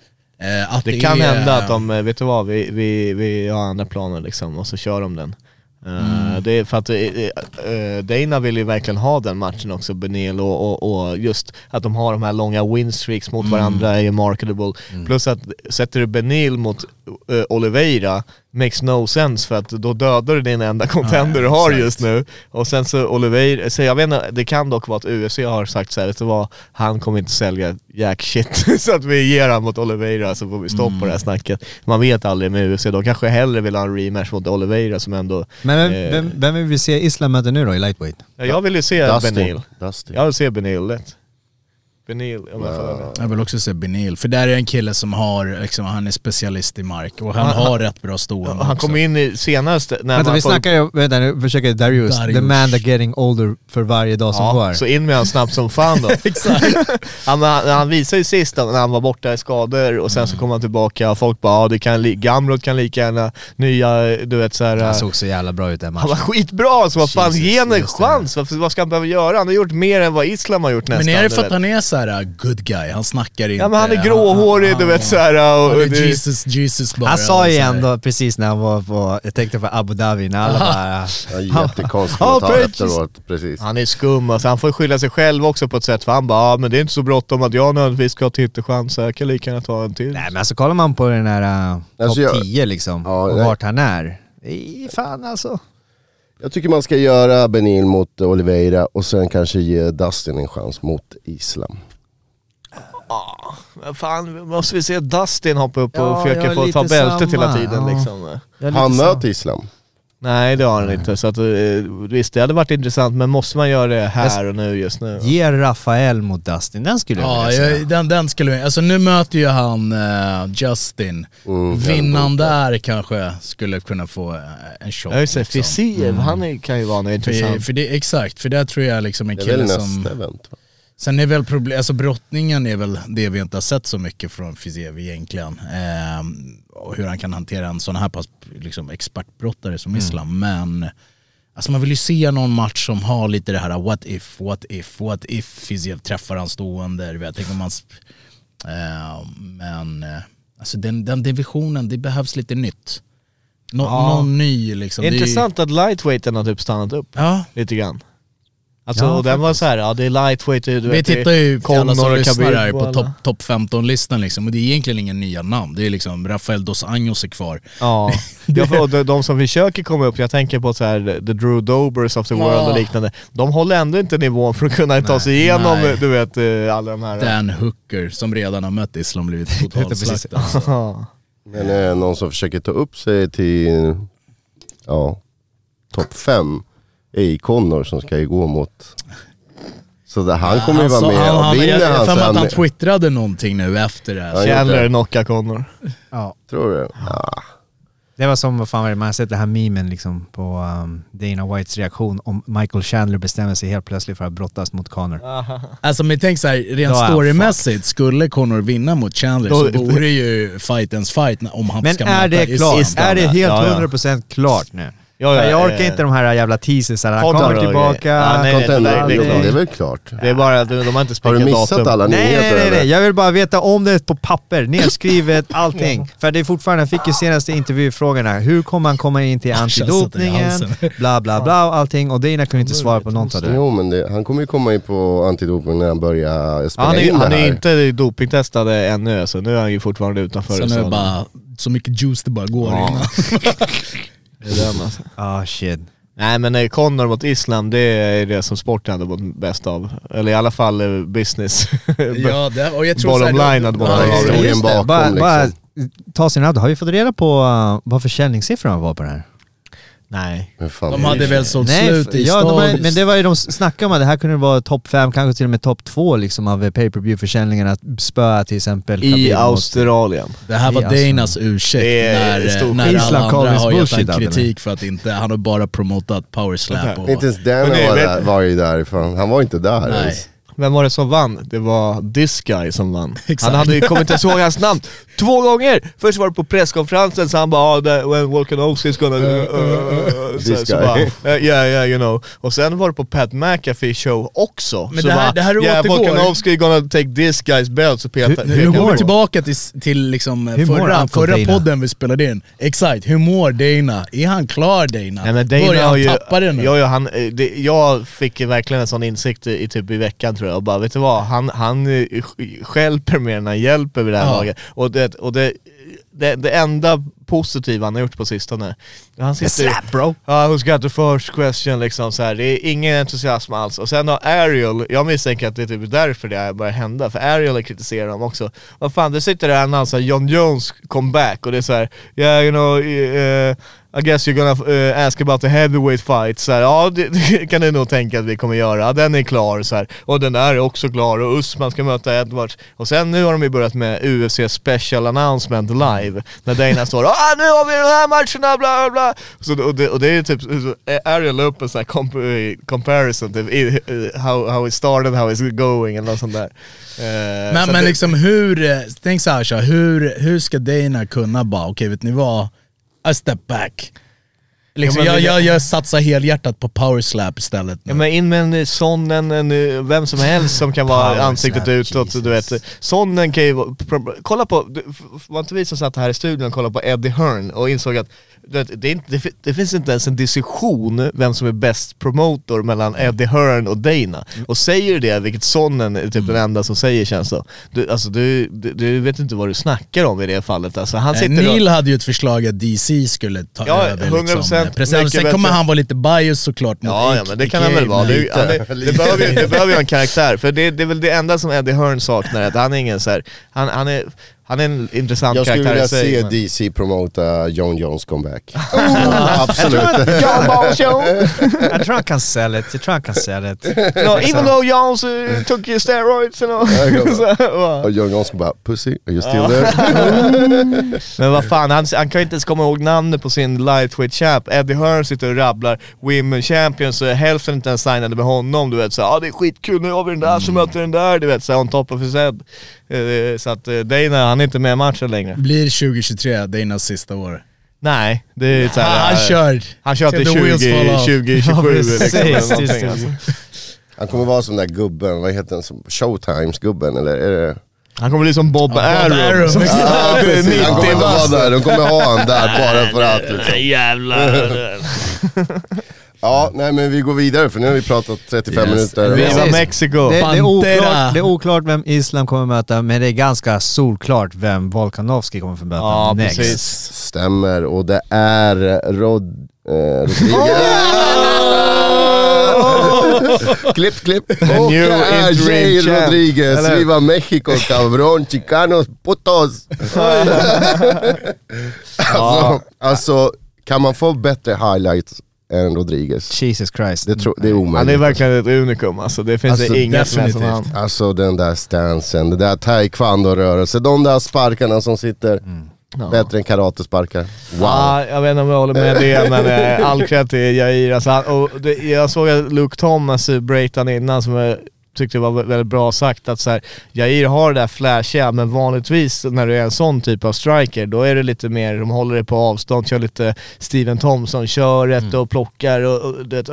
att det, Det kan är, hända att de, eh, vet du vad, vi, vi, vi har andra planer liksom och så kör de den. Eh, det är för att uh, Dana vill ju verkligen ha den matchen också, Benil, och, och, och just att de har de här långa winstreaks mot varandra är ju marketable. Plus att sätter du Benil mot eh, Oliveira, makes no sense för att då dödar du din enda contender du har exakt. just nu. Och sen så Oliveira, så jag vet inte, det kan dock vara att UFC har sagt så här, vet du vad, han kommer inte sälja jack shit [laughs] så att vi ger han mot Oliveira så får vi stopp på det här snacket. Man vet aldrig med UFC, de kanske hellre vill ha en rematch mot Oliveira som ändå... Men Eh. vem, vem, vem vill vi se Islam möta nu då i lightweight? Ja, jag vill ju se. Benil. Dustin. Jag vill se Benil lätt. Benil, om jag det. Jag vill också se Benil, för där är en kille som har, liksom, han är specialist i mark och han, Han- har rätt bra stående Han också. kom in i senast när Vänta man vi får- snackar ju, vänta nu försöker Darius, the Darius. man that getting older för varje dag som Ja, går. så in med han snabbt som fan då. [laughs] han, han, han visade ju sist då, när han var borta i skador och sen så kom han tillbaka och folk bara ja, det kan Gamrot kan lika gärna nya, du vet såhär... Han såg så jävla bra ut den Han var matchen. skitbra, så vad fan Jesus, ge en chans! Varför, vad ska han behöva göra? Han har gjort mer än vad Islam har gjort nästan. Men är det du för att han är så här uh, good guy? Han snackar inte... Ja men han är gråhårig, du vet såhär och... Han är det- Jesus, Jesus bara. Han sa ju ändå precis när han var på, jag tänkte på Abu Dhabi, när alla bara... Ja, jättekonstig kommentar precis. efteråt, precis. Han är skum alltså, han får skylla sig själv också på ett sätt för han bara ja, men det är inte så bråttom att jag nödvändigtvis ska ha titelchanser, jag kan lika gärna ta en till. Nej men alltså kollar man på den här uh, Alltså, topp jag- 10 liksom, Ja, och nej. vart han är. I fan alltså. Jag tycker man ska göra Benil mot Oliveira och sen kanske ge Dustin en chans mot Islam. Ja, men fan måste vi se Dustin hoppa upp och Ja, försöka jag är få ta bältet hela tiden ja. liksom. Jag Han möter Islam. Nej det har han inte, så att, eh, visst det hade varit intressant men måste man göra det här och nu just nu? Ge Rafael mot Dustin, den skulle jag Ja, vilja jag, den, den skulle Alltså nu möter ju han eh, Justin. Mm, Vinnaren där kanske skulle kunna få eh, en shot. Ja just det, liksom. Fisiev, han är, kan ju vara något För, intressant. för det, exakt, för det tror jag liksom en Det är väl kille nästa som... event va? Sen är väl problem, alltså brottningen är väl det vi inte har sett så mycket från Fiziev egentligen. Ehm, och hur han kan hantera en sån här pass liksom, expertbrottare som Islam. Men alltså man vill ju se någon match som har lite det här what if, what if, what if Fiziev träffar han stående. du vet, tänk om man... Ehm, men eh, alltså den, den divisionen, det behövs lite nytt. Nå, Ja. Någon ny liksom. Är ju- Intressant att lightweighten har typ stannat upp Ja, lite grann. Alltså Ja, den var så här, ja det är lightweight, du Vi vet, tittar ju på alla som och lyssnar här på topp top 15-listan liksom. Och det är egentligen inga nya namn. Det är liksom Rafael dos Anjos är kvar. Ja, [laughs] ja de, de som försöker komma upp, jag tänker på så här, the Drew Dobers of the Ja. world och liknande, de håller ändå inte nivån för att kunna ta sig igenom, nej. du vet, eh, alla de här... Dan Hooker som redan har mött Islam blivit [laughs] totalslaktad. Ja. [laughs] Men är det någon som försöker ta upp sig till ja, topp fem är ju Connor som ska ju gå mot... Så där, han kommer ju vara med. han, han, och jag vinner han för så mig är att han twittrade någonting nu efter det här. Chandler knockar Conor. Ja. Tror du? Ja. Det var som, vad fan var det, man har sett den här memen liksom på um, Dana Whites reaktion om Michael Chandler bestämmer sig helt plötsligt för att brottas mot Conor. Alltså men tänk såhär, rent är han storymässigt, skulle Conor vinna mot Chandler så Då- vore det ju fightens fight om han Men ska är möta det klart? Är det helt Ja, ja. 100% klart nu? Ja, ja, jag orkar eh, inte de här jävla teasersarna, han kommer tillbaka. Ja, nej, nej, Contender, det- jo, det- det är väl klart. Det är bara att de, de har inte Har spikat du missat datum. alla Nej, nyheter? nej, nej, nej, jag vill bara veta om det på papper, nedskrivet, [laughs] allting. För det är fortfarande, jag fick ju senaste intervjufrågorna, hur kommer han komma in till [laughs] är antidopningen, bla bla bla och allting och Dana kunde inte svara på något av det. Jo men det, han kommer ju komma in på antidoping när han börjar spela Han är, in han det är här. inte dopingtestad ännu, så nu är han ju fortfarande utanför. Sen är så- det bara så mycket juice det bara går Ja. [laughs] innan. Det är den, alltså. [laughs] Ah shit. Nej men eh, Conor mot Islam, det är det som sporten hade mått bäst av. Eller i alla fall eh, business. [laughs] ja, det, och jag tror Bottom så här, line hade det- Just det, bakom, bara, bara liksom. ta sin auto. Har vi fått reda på uh, vad försäljningssiffrorna var på den här? Nej. De är hade väl sålt Nej, slut i ja, de har, stad. men det var ju de snackade om att det här kunde vara topp 5, kanske till och med topp 2 liksom av eh, pay per view försäljningen att spöa till exempel I Khabib mot- Australien. Det här var Alltså, Danas ursäkt det är när, stor- när alla andra har gett han kritik för att inte, han har bara promotat power slap och... Inte ens Dana det- var, där, var ju därifrån, han var inte där Nej. ens. Vem var det som vann? Det var this guy som vann. [laughs] Exakt. Han hade ju kommit inte ihåg hans namn två gånger! Först var det på presskonferensen så han bara ah, that, when Volkanovski is gonna... Uh, uh, uh, så, This så guy. bara, uh, yeah yeah you know. Och sen var det på Pat McAfee show också. Men så det här- bara, det här yeah återgår. Volkanovski gonna take this guy's belt. Så petar, Hur- Nu Hur går vi det? tillbaka till, till liksom Hur förra, förra Dana? podden vi spelade in. Exakt, hur mår Dana? Är han klar Dana? Nej men Dana Börjar har han tappa det nu? ja, ja, han, eh, det, jag fick verkligen en sån insikt i, i typ i veckan tror jag, och bara vet du vad, han, han eh, sk- stjälper mer än han hjälper vid det här Ja. laget. Och, det, och det, det, det enda positiva han har gjort på sistone, han sitter Slap bro! Ja, who's got the first question liksom så här. det är ingen entusiasm alls. Och sen har Ariel, jag misstänker att det är typ därför det börjar hända, för Ariel kritiserar dem också. Vad fan, det sitter där annan såhär John Jones comeback och det är så här, yeah you know, eh, I guess you're gonna eh, ask about the heavyweight fight, så här, ja det, [laughs] det kan du nog tänka att vi kommer göra, den är klar så här. och den där är också klar och Usman ska möta Edwards. Och sen nu har de ju börjat med UFC special announcement live, när Dana står ah nu har vi de här matcherna bla bla bla. Så, och, det, och det är typ, Ariel la upp en sån här comp comparison till i- eh, how, how it started, how it's going eller något sånt där. Eh, Men, så men det- liksom hur, eh, tänk såhär så här, hur, hur ska Dana kunna bara, okej vet ni vad, I step back. Liksom, Ja, men jag, jag, jag satsar helhjärtat på power slap istället nu. Ja, men in med en sån, en, en, vem som helst som kan vara [laughs] ansiktet utåt, du vet. Sonnen kan ju kolla på, var inte vi som satt här i studion och kollade på Eddie Hearn och insåg att vet, det, inte, det, det finns inte ens en diskussion vem som är bäst promotor mellan Eddie Hearn och Dana. Och säger du det, vilket Sonnen är typ den enda som säger känns det du, alltså, du, du, du vet inte vad du snackar om i det fallet alltså. Han Eh, sitter Neil och, hade ju ett förslag att DC skulle ta Ja, över 100% liksom, mycket Sen kommer han vara lite bias såklart mot Ja, ja men det kan han väl vara. Det, han är, det, [laughs] behöver, ju- det behöver ju en karaktär, för det, det är väl det enda som Eddie Hearn saknar, att han är ingen så här, han, han är han är en intressant Jag skulle karaktär vilja i sig. se men- DC promota John Jones comeback. [laughs] [laughs] Absolut. John Ball [laughs] show! Jag tror han kan sell it, jag tror han kan sell it. no, even though Jones uh, took your steroids and all. Så, Och John Jones bara, pussy, are you still there? Men vad fan, han, han kan ju inte ens komma ihåg namnet på sin lightweight champ. Eddie Hearn sitter och rabblar Women Champions och hälften inte ens signade med honom. Du vet såhär, ah, det är skitkul, nu har vi den där som möter den där. Du vet såhär, on top of his head. Eh, Så att eh, Dana, han är inte med i matchen längre. Blir 2023 Danas sista år? Nej, det är såhär, Han, han eh, kör. Han kör till Till the wheels 20, fall off. 2027 liksom, precis, eller precis. någonting, alltså. Han kommer vara som den där gubben, vad heter den, Showtimes-gubben eller är det? Han kommer bli som Bob Ja, Arum. Ja, precis. Han kommer 90 vara där, de kommer ha han där bara för att liksom. [laughs] Jävlar. [laughs] Ja, nej men vi går vidare för nu har vi pratat 35 Yes. minuter. Vi- Viva. Mexico. Det, det, är oklart, det är oklart vem Islam kommer möta, men det är ganska solklart vem Volkanovski kommer få möta Ja, next. precis. Stämmer, och det är Rod... Eh, Rodriguez. [laughs] [laughs] klipp, klipp. Och new det är Jay. Rodriguez. Eller? Viva Mexico cabrón, chicanos, putos. [laughs] alltså, alltså, kan man få bättre highlights än Rodriguez? Jesus Christ. Det, tro, det är Han omöjligt. är verkligen ett unikum alltså. Det finns Alltså, det inga som är som han. definitivt. Alltså den där stansen, det där taekwondo-rörelsen, de där sparkarna som sitter bättre än karatesparkar. Wow. Ja, jag vet inte om jag håller med det, men eh, all cred till Jair. Alltså, han, och det, jag såg att Luke Thomas breakade innan som jag tyckte var vä- väldigt bra sagt att så här, Jair har det där flashiga, men vanligtvis när du är en sån typ av striker, då är det lite mer, de håller det på avstånd, kör lite Steven Thompson-köret och plockar och, och det,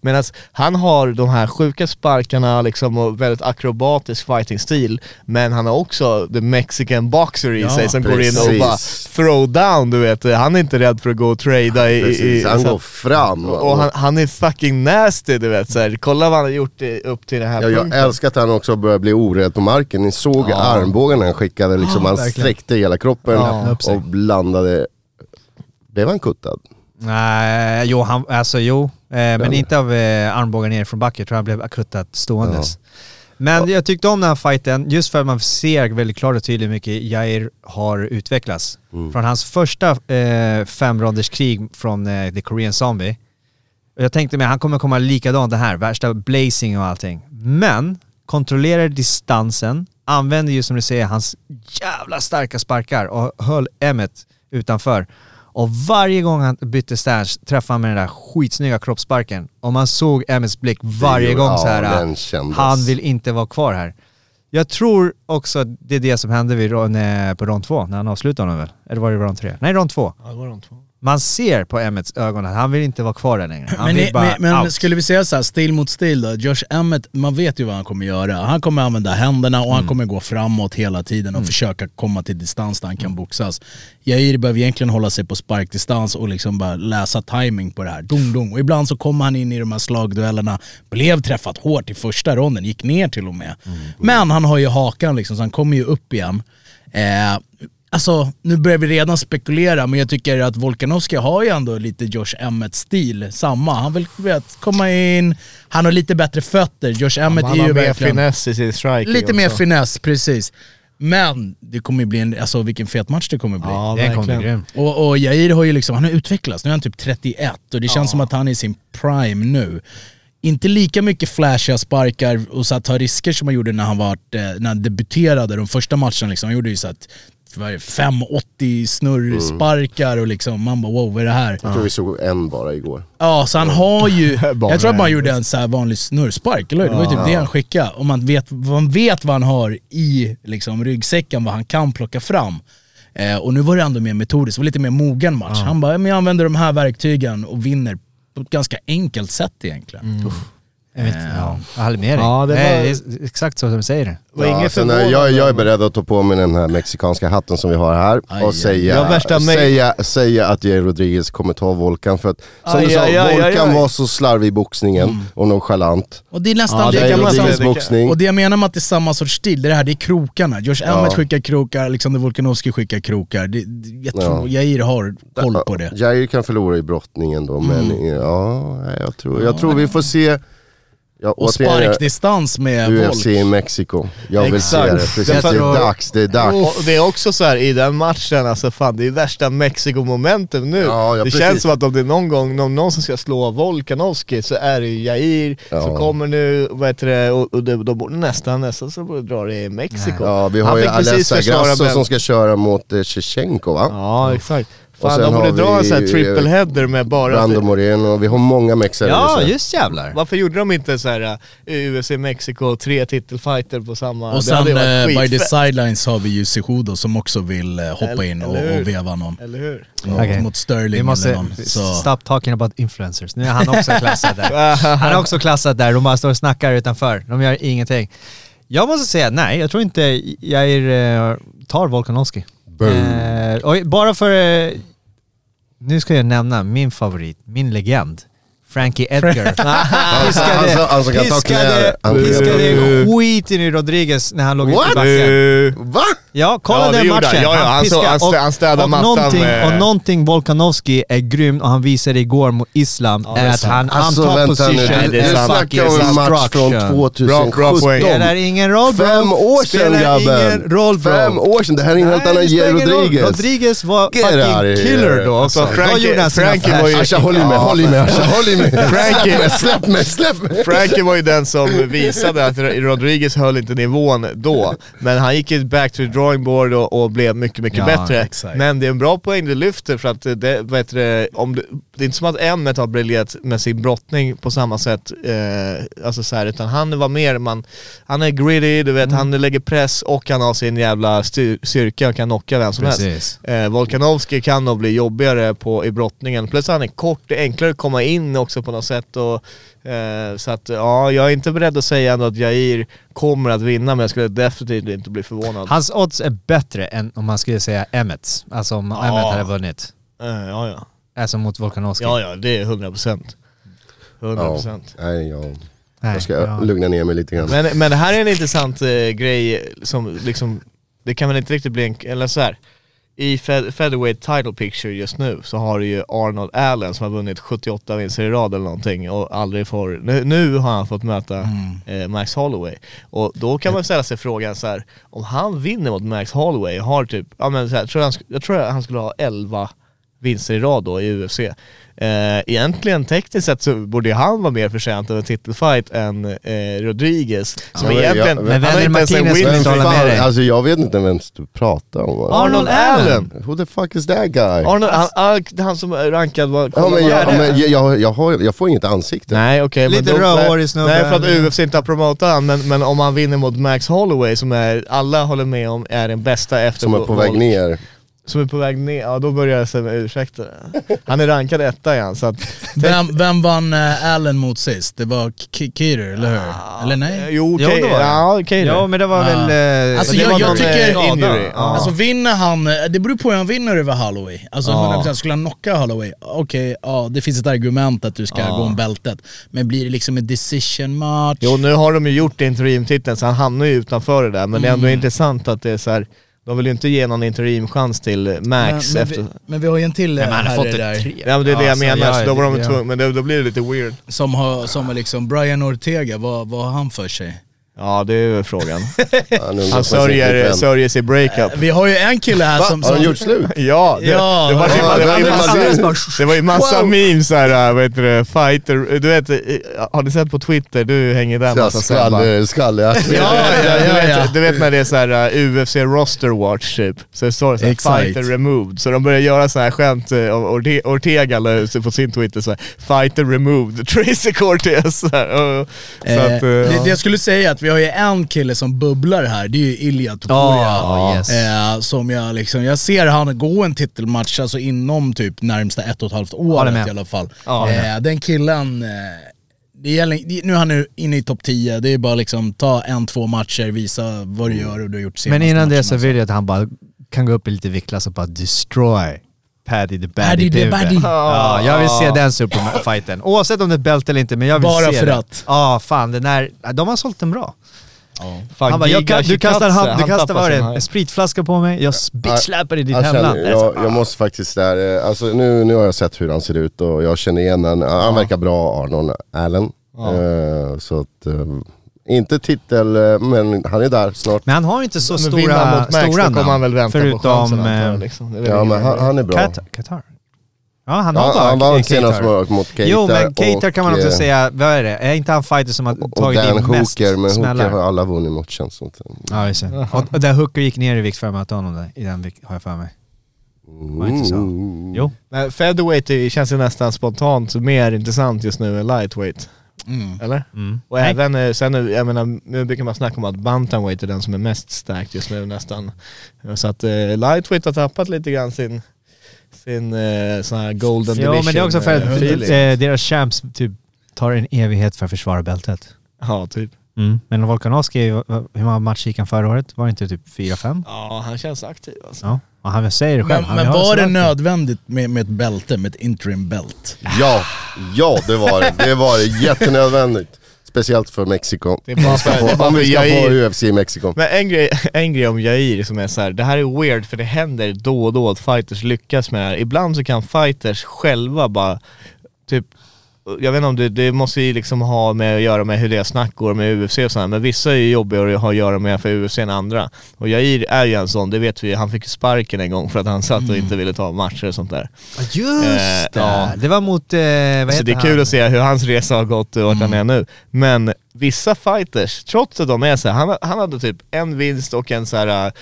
medan han har de här sjuka sparkarna liksom och väldigt akrobatisk fighting-stil, men han har också the mexican boxer i Ja, sig som går in och precis. bara throw down, du vet. Han är inte rädd för att gå och trada i... Precis, i han går fram. och han, han är fucking nasty du vet. Så här, kolla vad han har gjort det, upp till den här Ja, jag punkten. älskar att han också börjar bli orädd på marken. Ni såg armbågen han skickade, liksom, han verkligen. sträckte hela kroppen Ja. Och landade. Blev han kuttad? Nej, jo, han, alltså jo. Eh, men inte av eh, armbågen ner från backen. Jag tror han blev akuttat ståendes. Men jag tyckte om den här fighten just för att man ser väldigt klart och tydligt hur mycket Jair har utvecklats. Från hans första eh, femronders krig från eh, The Korean Zombie. Jag tänkte mig han kommer komma likadant det här, värsta blazing och allting. Men kontrollerar distansen, använder ju som du säger hans jävla starka sparkar och höll Emmet utanför. Och varje gång han bytte stance träffade han med den där skitsnygga kroppssparken. Och man såg Emmets blick varje gång ja, så här. kändes. han vill inte vara kvar här. Jag tror också att det är det som hände vid, på rond två, när han avslutade honom väl? Eller var det rond tre? Nej, rond två. Ja, går de två. Man ser på Emmets ögon att han vill inte vara kvar där längre. Han Men, vill bara men, men out. skulle vi säga så här, stil mot stil då? Josh Emmett, man vet ju vad han kommer göra. Han kommer använda händerna och Mm. han kommer gå framåt hela tiden och försöka komma till distans där han kan boxas. Jair behöver egentligen hålla sig på sparkdistans och liksom bara läsa timing på det här. Dong, dong. Och ibland så kommer han in i de här slagduellerna, blev träffat hårt i första ronden, gick ner till och med. Mm. Men han har ju hakan liksom, så han kommer ju upp igen. Eh, Alltså, nu börjar vi redan spekulera, men jag tycker att Volkanovski har ju ändå lite Josh Emmett-stil. Samma. Han vill vet, komma in, han har lite bättre fötter. Josh Emmett Han är har ju mer verkligen... finess i sin striking Lite mer finess, precis. Men det kommer ju bli en, alltså vilken fet match det kommer bli. Ja, Den kommer bli. Och, och Jair har ju liksom, han har utvecklats, nu är han typ 31 och det känns som att han är i sin prime nu. Inte lika mycket flashiga sparkar och så att ta risker som han gjorde när han, var, eh, när han debuterade de första matcherna. Liksom. Han gjorde ju så att vad är det, 580 snurrsparkar och liksom, man bara wow vad är det här? Jag tror vi såg en bara igår. Ja, så han har ju... [laughs] Jag tror att man gjorde en så här vanlig snurrspark, eller hur? Det var ju typ det han skickade. Och man vet, man vet vad han har i liksom, ryggsäcken, vad han kan plocka fram. Eh, och nu var det ändå mer metodiskt, det var lite mer mogen match. Han bara, men jag använder de här verktygen och vinner på ett ganska enkelt sätt egentligen. Jag, vet, ja. jag håller med dig. Ja, det Nej, var- det är exakt så som du säger Ja, inget förvånande. jag, jag är beredd att ta på mig den här mexikanska hatten som vi har här Aj, och aj. säga, Ja, me- säga, säga att Jair Rodriguez kommer ta Volkan. För att som Aj, du sa, aj, aj, aj, Volkan aj. var så slarvig i boxningen och nonchalant. Och det är nästan Ja, det, det. Rodriguez det boxning. Och det jag menar med att det är samma sorts stil, det är det här, det är krokarna. Josh Emmett skickar krokar, Alexander Volkanovski skickar krokar. Det, jag tror Jair har koll på det. Jair kan förlora i brottningen då, men Mm. ja, jag tror, jag tror vi får se Ja, Och sparkdistans med UFC Volk. i Mexiko. Jag vill Exakt. se det. Precis, det är dags, det är dags. Och det är också så här i den matchen, alltså fan det är värsta Mexiko-momentum nu. Ja, ja, det precis. känns som att om det är någon gång någon, någon som ska slå Volkanovski så är det ju Jair Ja. som kommer nu, vad heter det, och, och de, de borde nästan, nästan så borde dra det i Mexiko. Ja, vi Han har ju fick precis Alessa Grasso som ska köra mot eh, Shevchenko va? Ja exakt. Och Fan sen de borde dra en sån här eh, triple header med bara... Brando Moreno, vi har många mexare. Ja, just jävlar. Varför gjorde de inte så här uh, UFC Mexiko, tre titelfighter på samma... Och det sen eh, by the sidelines har vi ju Cejudo som också vill eh, hoppa Eller- in och, och veva någon. Eller hur? Mot, Okej. mot Sterling Vi måste eller någon. Så. stop talking about influencers. Nu är han också klassad där. [laughs] Han är också klassad där, de bara står och snackar utanför. De gör ingenting. Jag måste säga nej, jag tror inte Jair eh, tar Volkanovski. Eh, och bara för... Nu ska jag nämna min favorit, min legend. Frankie Edgar. Piskade, [laughs] knä. Han- piskade skiten i Rodriguez när han låg ute i backen. Va? Ja, kolla Ja, det den matchen. han. Ja, ja, han piskar- han stä- han städade och mattan någonting, med- och någonting Volkanovski är grym och han visade igår mot Islam det är att han, Alltså han tar nu, position. Nej, du, det är du snackar om en match från Bra, 2017. bra poäng. Spelar ingen roll bro. Fem år sedan grabben! roll bro. Fem år sedan, det här är en helt annan det. Rodriguez. Rodriguez var fucking killer då. Alltså, Alltså, Frankie- då gjorde han sina Frankie var ju-. Asha håll i mig, håll i mig Asha, håll i mig! Frankie- Släpp mig, släpp mig! Frankie var ju den som visade att Rodriguez höll inte nivån då, men han gick ju back to the drawing board och, och blev mycket, mycket Ja, bättre. exakt. Men det är en bra poäng du lyfter för att det, heter det, om det, det är inte som att Emmet har briljerat med sin brottning på samma sätt, eh, alltså så här, utan han var mer, man, han är gritty, du vet, Mm. han lägger press och han har sin jävla styr, styrka och kan knocka vem som helst. Precis. Eh, Volkanovski kan nog bli jobbigare på, i brottningen, plus han är kort, det är enklare att komma in också på något sätt och eh, så att ja, jag är inte beredd att säga ändå att Jair kommer att vinna men jag skulle definitivt inte bli förvånad. Hans odds är bättre än om man skulle säga Emmets. Alltså om Ja. Emmet hade vunnit. Eh, ja, ja. Alltså mot Volkanovski. ja, ja, det är 100%. 100%. Ja, nej, jag, Nej, jag ska ja. lugna ner mig lite grann. Men, men det här är en intressant eh, grej som liksom, det kan väl inte riktigt bli en, eller så här. I Featherweight title picture just nu så har du ju Arnold Allen som har vunnit 78 vinster i rad eller någonting och aldrig får, nu, nu har han fått möta eh, Max Holloway. Och då kan man ställa sig frågan så här, om han vinner mot Max Holloway, har typ, ja men så här, tror jag, han, jag tror han skulle ha 11 vinster i rad då i UFC. Eh, egentligen tekniskt sett så borde ju han vara mer förtjänt av en titelfight än eh, Rodriguez. Som men egentligen, jag- Men han har inte ens en Martinez win vill inte hålla med dig. Alltså jag vet inte vem du pratar om. Arnold Allen! Who the fuck is that guy? Arnold, han, han, han som rankad var... Ja, men jag, men jag, jag, jag, har, jag får inget ansikte. Nej okej, men Lite rödhårig snubbe. Nej för att UFC inte har promotat han, men, men om han vinner mot Max Holloway som är, alla håller med om är den bästa efter Som är på väg ner. Som är på väg ner, ja då börjar jag säga med ursäkter. Han är rankad etta igen så att... Vem, vem vann eh, Allen mot sist? Det var K- Keeter, eller hur? Eller nej? Jo, Jo, det var det. ja okej Ja men det var väl... eh, Alltså, det jag- var jag någon, tycker- injury. Ja. Alltså vinner han, eh, det beror på hur han vinner över Holloway. Alltså Ja. 100% skulle han knocka Holloway, okej, ja det finns ett argument att du ska gå om bältet. Men blir det liksom en decision match? Jo nu har de ju gjort interimtiteln så han hamnar ju utanför det där men det är ändå Mm. intressant att det är så här. De vill ju inte ge någon interimchans till men, Max men, efter... vi, men vi har ju en till eh, Men han har herre fått där tre. Ja men det är det jag Alltså, menar, ja, så då var de ja. tvungna, men då, då blir det lite weird. som har, som är liksom Brian Ortega, vad, vad har han för sig? Ja det är ju frågan. [laughs] Han, sörjer, sörjer sig breakup. Vi har ju en kille här Va? som... Har han gjort slut? [laughs] Ja, det, Ja, det, var, det, ja, var, det, var ju det- massa, det- det var ju massa Wow. memes här, vad heter det, fighter, du vet, eh, har du sett på Twitter, du hänger där massa sebbar. Skalle, skalle. Ja, ja, du, ja, vet, ja. du vet när det är så här uh, UFC roster watch typ, så det står så här, Exakt. fighter removed, så de börjar göra så här skämt, uh, och Orte- Ortega la på sin Twitter så här, fighter removed, [laughs] Tracy Cortez. Så, här, och, så Eh, att, uh, det, ja. det jag skulle säga att vi har ju en kille som bubblar här, det är ju Ilja Topuria. Ja, yes. Eh, som jag liksom, jag ser han gå en titelmatch alltså inom typ närmsta ett och ett halvt året i alla fall. Ja, med. eh, den killen, eh, det gäller, nu är han nu inne i topp 10, det är bara liksom ta en, två matcher, visa vad du gör och du har gjort senaste Men innan det så matcherna. vill jag att han bara kan gå upp i lite viktklass och bara destroy Paddy the Baddy Paddy the. Baddy. Ja, jag vill se den superfighten. Oavsett om det är bälte eller inte, men jag vill Bara se för det. att. Ja, fan den är, de har sålt den bra. Fan, Han bara, jag, du kastar, hand, du kastar vad det, en spritflaska på mig, jag bitchsläpar i ditt Jag, hemland. jag, jag måste faktiskt där, eh, alltså nu, nu har jag sett hur han ser ut och jag känner igen han, han verkar bra Arnold Allen. Ja. Eh, så att, eh, inte titel, eh, men han är där snart. Men han har ju inte så Men stora, mot Max, stora då kommer han väl vänta på förutom... chansen antar liksom. Ja men han, han är bra. Qatar. Ja, han har Ja, bara han vann senast mot mot Keita Jo men Keita kan man också eh, säga, vad är det? Är inte han fighter som har Och tagit in mest Hooker, men Hooker smällar? har alla vunnit mot känns som. Ja just det. Och, och där Hooker gick ner i vikt för att möta honom där, i den vikt har jag för mig. Var inte så? Mm. Jo. Men featherweight känns ju nästan spontant mer intressant just nu än lightweight. Mm. Eller? Mm. Och Nej. även, eh, sen, jag menar, nu brukar man snacka om att bantamweight är den som är mest starkt just nu nästan. Så att eh, lightweight har tappat lite grann sin, sin eh, sån här golden Jo division. men det är också för eh, att feeling. eh, deras champs typ tar en evighet för att försvara bältet. Ja, typ. Mm. Men Volkanovski, hur många matcher gick han förra året? Var det inte typ 4-5? Ja, han känns aktiv alltså. Ja. Och han säger det själv. Men, men var det nödvändigt med, med ett bälte, med ett interim bält? Ja, ja det var det. Det var det. Jättenödvändigt. Speciellt för Mexiko. Det är bara för, det är bara Om vi ska få. UFC i Mexiko. Men en grej, en grej om Jair som är så här, det här är weird för det händer då och då att fighters lyckas med det här. Ibland så kan fighters själva bara, typ, jag vet inte om det, det måste ju liksom ha med att göra med hur deras snack går med UFC och sådär, men vissa är ju jobbigare att ha att göra med för UFC än andra. Och Jair är ju en sån, det vet vi, han fick sparken en gång för att han satt och inte ville ta matcher och sånt där. Ja, Just Eh, det! ja. Det var mot, eh, vad Så heter det är han? kul att se hur hans resa har gått och vart han är nu. Men vissa fighters, trots att de är så här, han, han hade typ en vinst och en så här uh,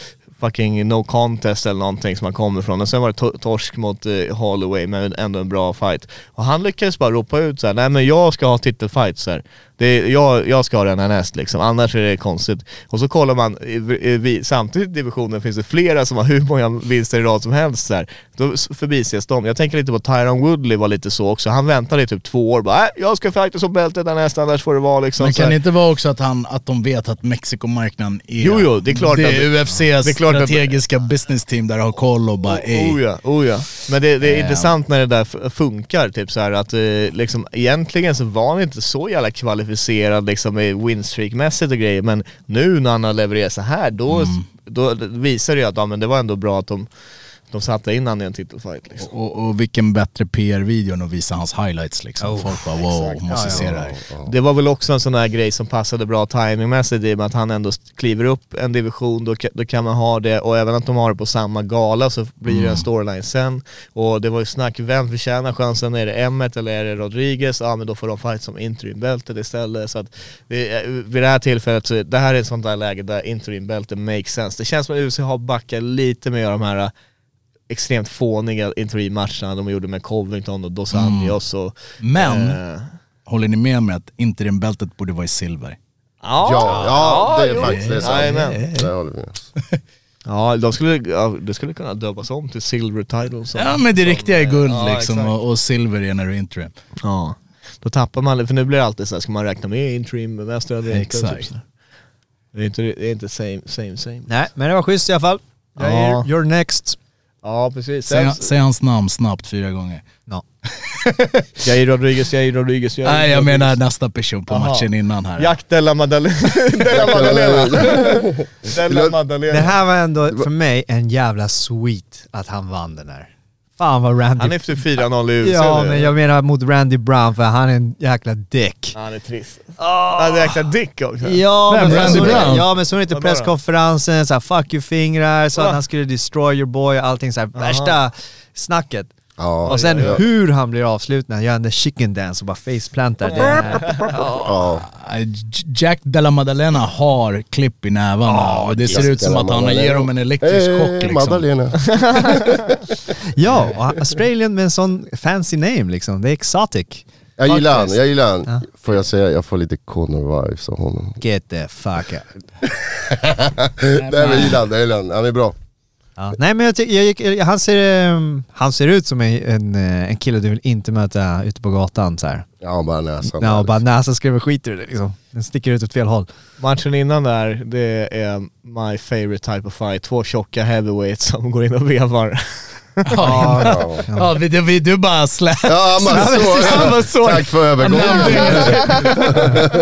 fucking no contest eller någonting som han kommer ifrån och sen var det torsk mot uh, Holloway men ändå en bra fight. Och han lyckades bara ropa ut så här: nej men jag ska ha titelfight så här. Det jag, jag ska ha den härnäst liksom, annars är det konstigt. Och så kollar man, vi, samtidigt i divisionen finns det flera som har hur många vinster i rad som helst så här. Då förbises de. Jag tänker lite på Tyron Woodley var lite så också, han väntade i typ två år bara, äh, jag ska fighta som bältet härnäst annars får det vara liksom Men kan det inte vara också att, han, att de vet att Mexikomarknaden är... Jo, jo, det är klart det att- UFCs det är klart att- strategiska business team där har koll och bara ey. Oh ja, oh ja. Men det, det är Ja. intressant när det där funkar, typ så här att eh, liksom, egentligen så var han inte så jävla kvalificerad liksom i winstreak-mässigt och grejer, men nu när han har levererat så här då, Mm. då visar det ju att ja, men det var ändå bra att de, de satte in han i en titelfight liksom. Och, och vilken bättre PR-video än att visa hans highlights liksom. Oh, Folk bara wow, exakt. måste Ja, se ja, det här. Det var väl också en sån här grej som passade bra timingmässigt i och med att han ändå kliver upp en division, då, då kan man ha det och även att de har det på samma gala så blir det en storyline sen. Och det var ju snack, vem förtjänar chansen? Är det Emmet eller är det Rodriguez? Ja men då får de fight som interimbältet istället. Så att det, är- vid det här tillfället, så, det här är ett sånt där läge där interimbältet makes sense. Det känns som att UFC har backat lite med de här extremt fåniga interimmatcherna de gjorde med Covington och Dos Anjos och... Men, eh, håller ni med mig att interimbältet borde vara i silver? Ja, Ja, ja det är faktiskt det är sant. Jajamän. Där håller vi med. [laughs] Ja, de skulle, ja, det skulle kunna döpas om till Silver Title. Som, Ja men det som, riktiga är eh, guld ja, liksom exakt. och, och silver är när du är interim. Ja, då tappar man för nu blir det alltid så här, ska man räkna med interim mästare eller inte? Exakt. Typ här. det är inte, det är inte same, same, same. Nej, men det var schysst i alla fall. Ja. You're next. Ja, precis. Säg, säg hans namn snabbt fyra gånger. No. [laughs] Jair Rodriguez, Jair Rodriguez, Jair Nej jag menar nästa person på Aha. matchen innan här. Jack Della Maddalena. [laughs] Della Maddalena. [laughs] Della Maddalena. Det här var ändå för mig en jävla sweet att han vann den här. Fan vad Randy... Han är efter 4-0 i UFC. ja men jag menar mot Randy Brown för han är en jäkla dick. Han är trist. Han är jäkla dick också. Ja, Vem, men Randy så, Brown? ja men så är det inte presskonferensen, såhär fuck you fingrar, så att han skulle destroy your boy och allting såhär värsta snacket. Ja, Och sen ja, hur han blir avslutad, han gör en chicken dance och bara faceplantar. Ja. Jack Della Maddalena har klipp i nävarna och det ser Jack ut som att han Maddalena. ger dem en elektrisk chock Eh, liksom. Madalena. [laughs] ja, och Australian med en sån fancy name liksom, det är exotic. Jag gillar han, jag gillar han. Ja. Får jag säga, jag får lite Connor-vibes av honom. Get the fuck out. [laughs] Nej men jag gillar han, jag gillar han. Han är bra. Ja. Nej men jag tycker, jag gick, han, ser, ehm, han ser ut som en, en, eh, en kille du vill inte möta ute på gatan så här. Ja, bara näsan. Ja, och bara näsan skrämmer skit ur det liksom. Den sticker ut åt fel håll. Matchen innan där, det är my favorite type of fight. Två tjocka heavyweights som går in och vevar. Ja, ja vi, du, vi, du bara slä... Ja, man så, tack för övergången.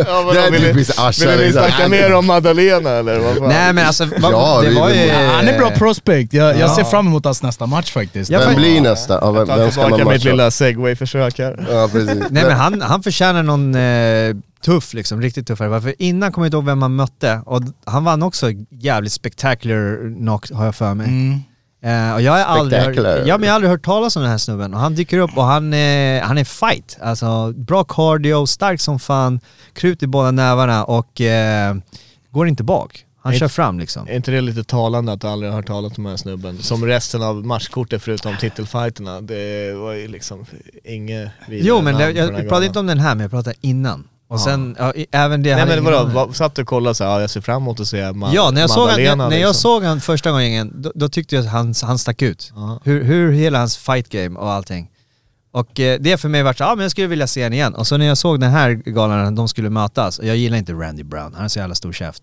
Ja, Det är vill ni- typiskt Asha. Vill ni liksom. snacka mer om Magdalena eller vad fan? Nej men alltså, vad, Ja, det var ju... Han är bra prospect, jag, jag Ja. ser fram emot hans nästa match faktiskt. Ja, Vem blir nästa? Ja, vem, vem ska tillbaka man mitt matcha? lilla segway-försök här. Ja, precis. Nej men han, han förtjänar någon eh, tuff liksom, riktigt tuffare. För innan kommer jag inte ihåg vem han mötte och han vann också jävligt spectacular knock har jag för mig. Mm. Eh, och jag har aldrig, hört, ja, men jag har aldrig hört talas om den här snubben och han dyker upp och han, eh, han är fight. Alltså bra cardio, stark som fan, krut i båda nävarna och eh, går inte bak. Han Nej. kör fram liksom. Är inte det lite talande att du aldrig har hört talat om den här snubben? Som resten av matchkortet förutom titelfighterna. Det var ju liksom inget Jo men det, jag pratar galan. inte om den här men jag pratar innan. Och sen, ja, i- även det... Nej hade men ingen vadå, aning. vad, satt du och kollade såhär, ja, jag ser fram emot att se Ma- Ja, när jag, såg han, när, när jag liksom. såg han första gången, då, då tyckte jag att han, han stack ut. Ja. Hur, hur hela hans fight game och allting. Och eh, det för mig vart så, ja men jag skulle vilja se honom igen. Och så när jag såg den här galan, de skulle mötas, och jag gillar inte Randy Brown, han har så jävla stor käft.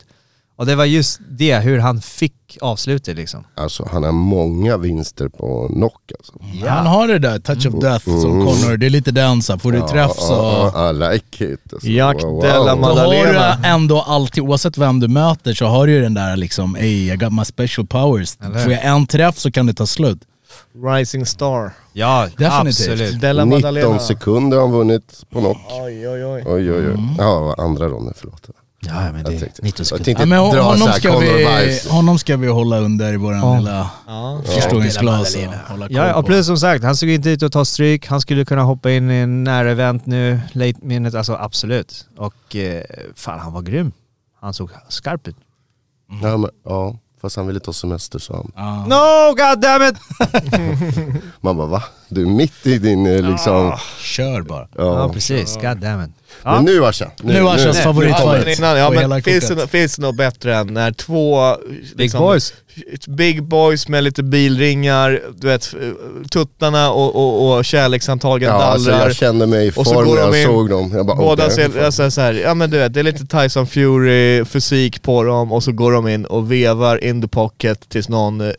Och det var just det, hur han fick avslutet liksom. Alltså han har många vinster på knock alltså. Han har det där, touch of death som Connor, det är lite den så får du träff så... Ja, ja, I like it. Alltså. Jack Wow, Della wow. Då har Maddalena. du ändå alltid, oavsett vem du möter så har du ju den där liksom, ey I got my special powers. Eller? Får jag en träff så kan det ta slut. Rising Star. Ja, Definitivt. absolut. Della 19 Maddalena. sekunder har han vunnit på knock. Oj oj oj. Oj oj oj. Ja, andra ronden, förlåt. Ja, men Jag det är tänkte, 19 jag sekunder. tänkte Ja, men dra honom, såhär ska vi, honom ska vi hålla under i våran Ja. lilla Ja. förstoringsglas koll Ja, och plus som sagt, han såg inte ut att ta stryk, han skulle kunna hoppa in i en nära event nu, late minute, alltså absolut. Och eh, fan han var grym. Han såg skarp ut. Ja, men, ja, fast han ville ta semester sa han. Ja. No, god damn it! Man bara va? Du är mitt i din eh, liksom... Kör bara. Ja, Ja. precis, god damn it. Ja. Men nu Asha. Nu Ashas Ja, favoritfight. ja, men finns, det, finns det något bättre än när två... Big liksom, boys. Big boys med lite bilringar, du vet, tuttarna och, och, och kärleksantagen Ja, alltså, dallrar. jag kände mig i Och så form går när de jag in- såg dem. Jag bara, Båda okej, ser, alltså, så här, ja men du vet, det är lite Tyson Fury fysik på dem och så går de in och vevar in the pocket tills någon eh,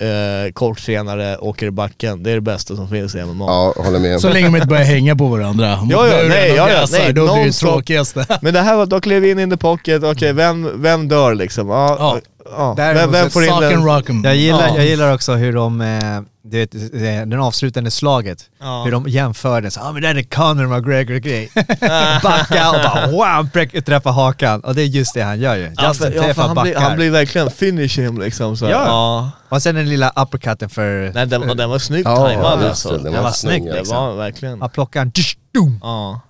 kort senare åker i backen. Det är det bästa som finns i MMA. Ja, håller med. Så länge de inte börjar hänga på varandra. Mot Ja, ja, buren nej, ja, ja, nej, Då blir det tråkigaste. Men det här var, de klev in in the pocket, okej vem, vem dör liksom? Ja, Ja. ja. Vem, vem får in den? Jag gillar, Ja. jag gillar också hur de, eh, du vet, den avslutande slaget, Ja. hur de jämför det. Så, ah, men det här är Conor McGregor-grej. [laughs] Backa och bara wow, träffa hakan. Och det är just det han gör ju. Ja, för, ja, för han, blir, han blir verkligen finish him liksom. Så. Ja. ja. Och sen den lilla uppercutten för... Nej, den, för den var snyggt Ja, tajmad just alltså. det, den var var snygg, snygg. Det liksom. var verkligen. Han plockar en... Ja.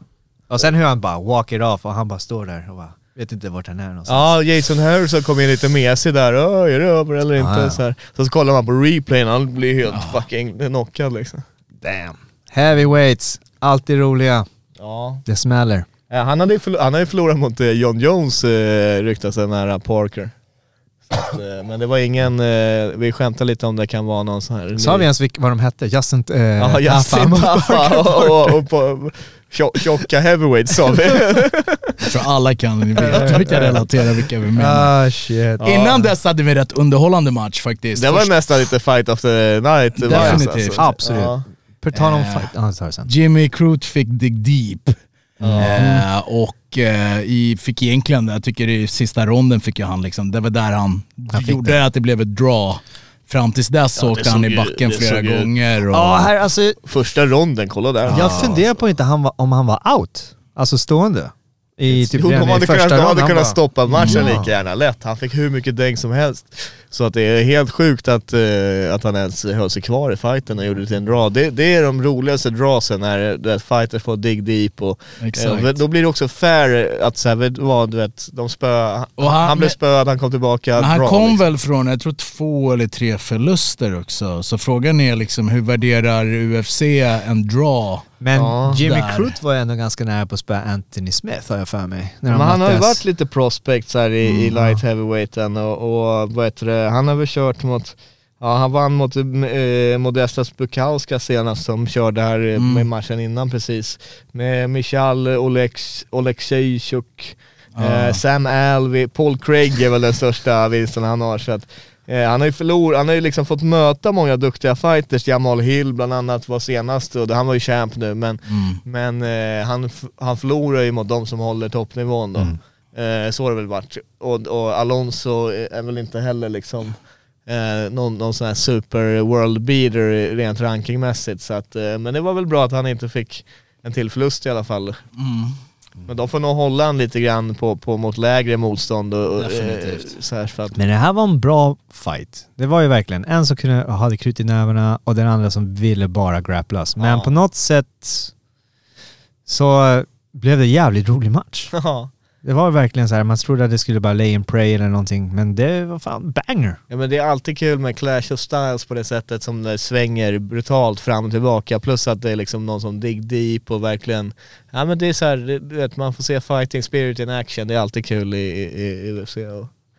Och sen hur han bara walk it off och han bara står där och bara vet inte vart han är någonstans. Ja, Jason Harrison kom in lite mesig där, är det över eller inte? Ja, ja. Så, här. så, så kollar man på replayen, han blir helt fucking knockad liksom. Damn. Heavyweights, alltid roliga. Ja. Det smäller. Eh, Han hade ju förlo- han hade ju förlorat mot eh, John Jones eh, ryktas det nära Parker. Att, eh, men det var ingen, eh, vi skämtar lite om det kan vara någon sån här... Sa vi ens vad de hette? Justin eh, Ja, Justin Taffa och, och, och tjo- tjocka heavyweights sa vi. Jag tror alla kan veta vilka relatera vilka vi menar. Ah shit. Innan dess hade vi en rätt underhållande match faktiskt. Det var Först nästan lite fight of the night. Definitivt. Absolut. Ja. Per tal om fight, det sen. Jimmy Crute fick dig deep. Eh, och eh, i, fick egentligen, jag tycker i sista ronden fick ju han liksom, det var där han, Han gjorde att det blev ett draw. Fram tills dess Ja, åkte han i ju- backen det flera ju- gånger. Och, Ja, här alltså, Första ronden, kolla där. jag funderar på inte han var, om han var out. Alltså stående. I typ Jo, de hade kunnat, de hade Han kunnat bara- stoppa matchen Ja. lika gärna lätt. Han fick hur mycket däng som helst. Så att det är helt sjukt att, eh, att han ens höll sig kvar i fighten och gjorde det till en draw. Det, det är de roligaste drawsen när det, fighters får dig deep och eh, då blir det också fair att så här, vet du vad, du vet, de spö, Och han, han- blev spöad, han kom tillbaka. Men han draw, kom liksom. väl från, jag tror två eller tre förluster också. Så frågan är liksom hur värderar UFC en draw? Men Ja. Jimmy Där. Crute var ju ändå ganska nära på att spöa Anthony Smith har jag för mig. När Men han har ju varit lite prospect så här i, i Mm, light heavyweighten och, och vad heter det, han har väl kört mot Ja han vann mot eh, Modestas Bukowska senast som körde här eh, Mm. med matchen innan precis. Med Michal Olex, Oleksiejczuk, Ja. eh, Sam Alvey, Paul Craig är väl den största [laughs] vinsten han har. Så att, Eh, han har ju förlorat, han har ju liksom fått möta många duktiga fighters, Jamal Hill bland annat var senast och han var ju champ nu men, men eh, han, han förlorar ju mot de som håller toppnivån då. Eh, så har det väl varit. Och, och Alonso är väl inte heller liksom eh, någon, någon sån här super world beater rent rankingmässigt så att, eh, men det var väl bra att han inte fick en till förlust i alla fall. Men de får nog hålla han lite grann på, på mot lägre motstånd och, och, eh, så här för att Men det här var en bra fight. Det var ju verkligen en som kunde, hade krut i nävarna och den andra som ville bara grapplas. Men Ja. på något sätt så blev det en jävligt rolig match. [laughs] Ja. Det var verkligen så här, man trodde att det skulle bara lay and pray eller någonting, men det var fan banger. Ja men det är alltid kul med Clash of Styles på det sättet som det svänger brutalt fram och tillbaka plus att det är liksom någon som dig deep och verkligen Ja men det är så här, du vet man får se fighting spirit in action, det är alltid kul i, i, i UFC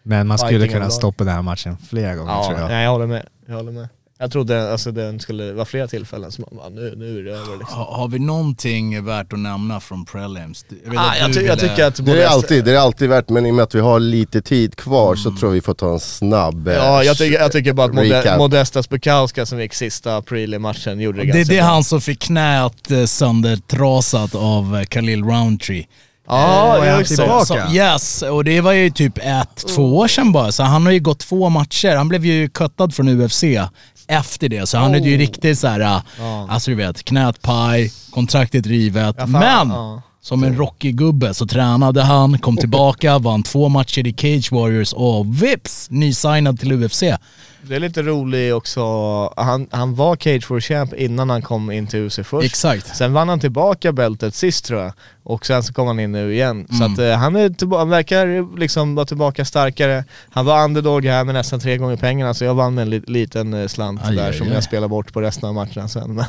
Men man skulle kunna stoppa den här matchen flera gånger tror Ja, jag. nej, jag håller med, jag håller med Jag trodde alltså den skulle vara flera tillfällen som man bara, nu, nu är det över liksom Ha, har vi någonting värt att nämna från prelims? Jag, vet ah, att jag, ty- jag tycker att Det är alltid, det är alltid värt, men i och med att vi har lite tid kvar så tror jag vi får ta en snabb eh, Ja jag tycker, jag tycker bara att Mode, recap. Modestas Bukowska som gick sista prelim-matchen gjorde det Det, ganska det är han som fick knät eh, söndertrasat av eh, Khalil Roundtree. Ja, är just det. tillbaka? Så, yes, och det var ju typ ett, två år sedan bara. Så han har ju gått två matcher. Han blev ju cuttad från UFC efter det. Så han är ju riktigt så här, äh, alltså du vet, knät paj, kontraktet rivet. Ja, fan, Men ja. som en rockig gubbe så tränade han, kom tillbaka, [laughs] vann två matcher i Cage Warriors och vips, nysignad till UFC. Det är lite roligt också, han, han var Cage for Champ innan han kom in till UC först. Exakt. Sen vann han tillbaka bältet sist tror jag, och sen så kom han in nu igen. Så att eh, han, är tillba- han verkar liksom vara tillbaka starkare. Han var underdog här med nästan tre gånger pengarna, så jag vann med en li- liten eh, slant Aj, där aj, som aj. jag spelar bort på resten av matcherna sen. Men,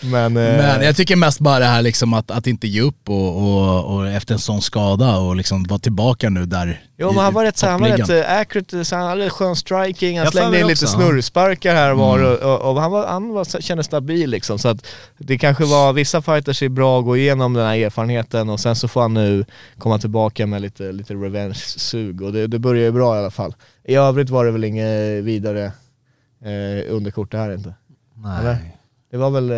[laughs] men, eh, Men jag tycker mest bara det här liksom att, att inte ge upp och, och, och efter en sån skada och liksom vara tillbaka nu där Jo men han var rätt, så, han var rätt eh, accurate, så han hade skön striking, han Jag slängde in lite snurrsparkar här och var Mm. och, och, och han, var, han var, kändes stabil liksom. Så att det kanske var, vissa fighters är bra att gå igenom den här erfarenheten och sen så får han nu komma tillbaka med lite, lite revenge-sug och det, det börjar ju bra i alla fall. I övrigt var det väl inget vidare eh, underkort det här inte. Eller? Nej. Det var väl, eh,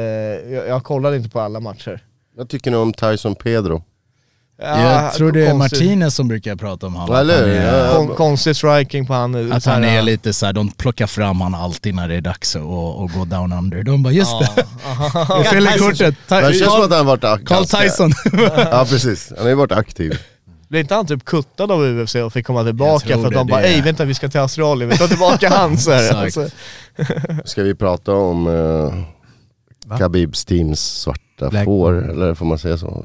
jag, jag kollade inte på alla matcher. Vad tycker ni om Tyson Pedro? Jag tror det är Martinez som brukar prata om honom. Eller Att han är, Ja. Kon, konstig striking på han. att han är lite såhär, de plockar fram han alltid när det är dags att, att gå down under. De bara just det, [laughs] jag fyller kortet. Men det känns som att han har varit ak- Carl Tyson. Ja precis, han har ju varit aktiv. Blev inte han typ kuttad av UFC och fick komma tillbaka för att det, de bara det- ej vänta vi ska till Australien, vi tar tillbaka han så här. Alltså, [laughs] Ska vi prata om uh, Va? Khabibs teams svarta Black- får, eller får man säga så?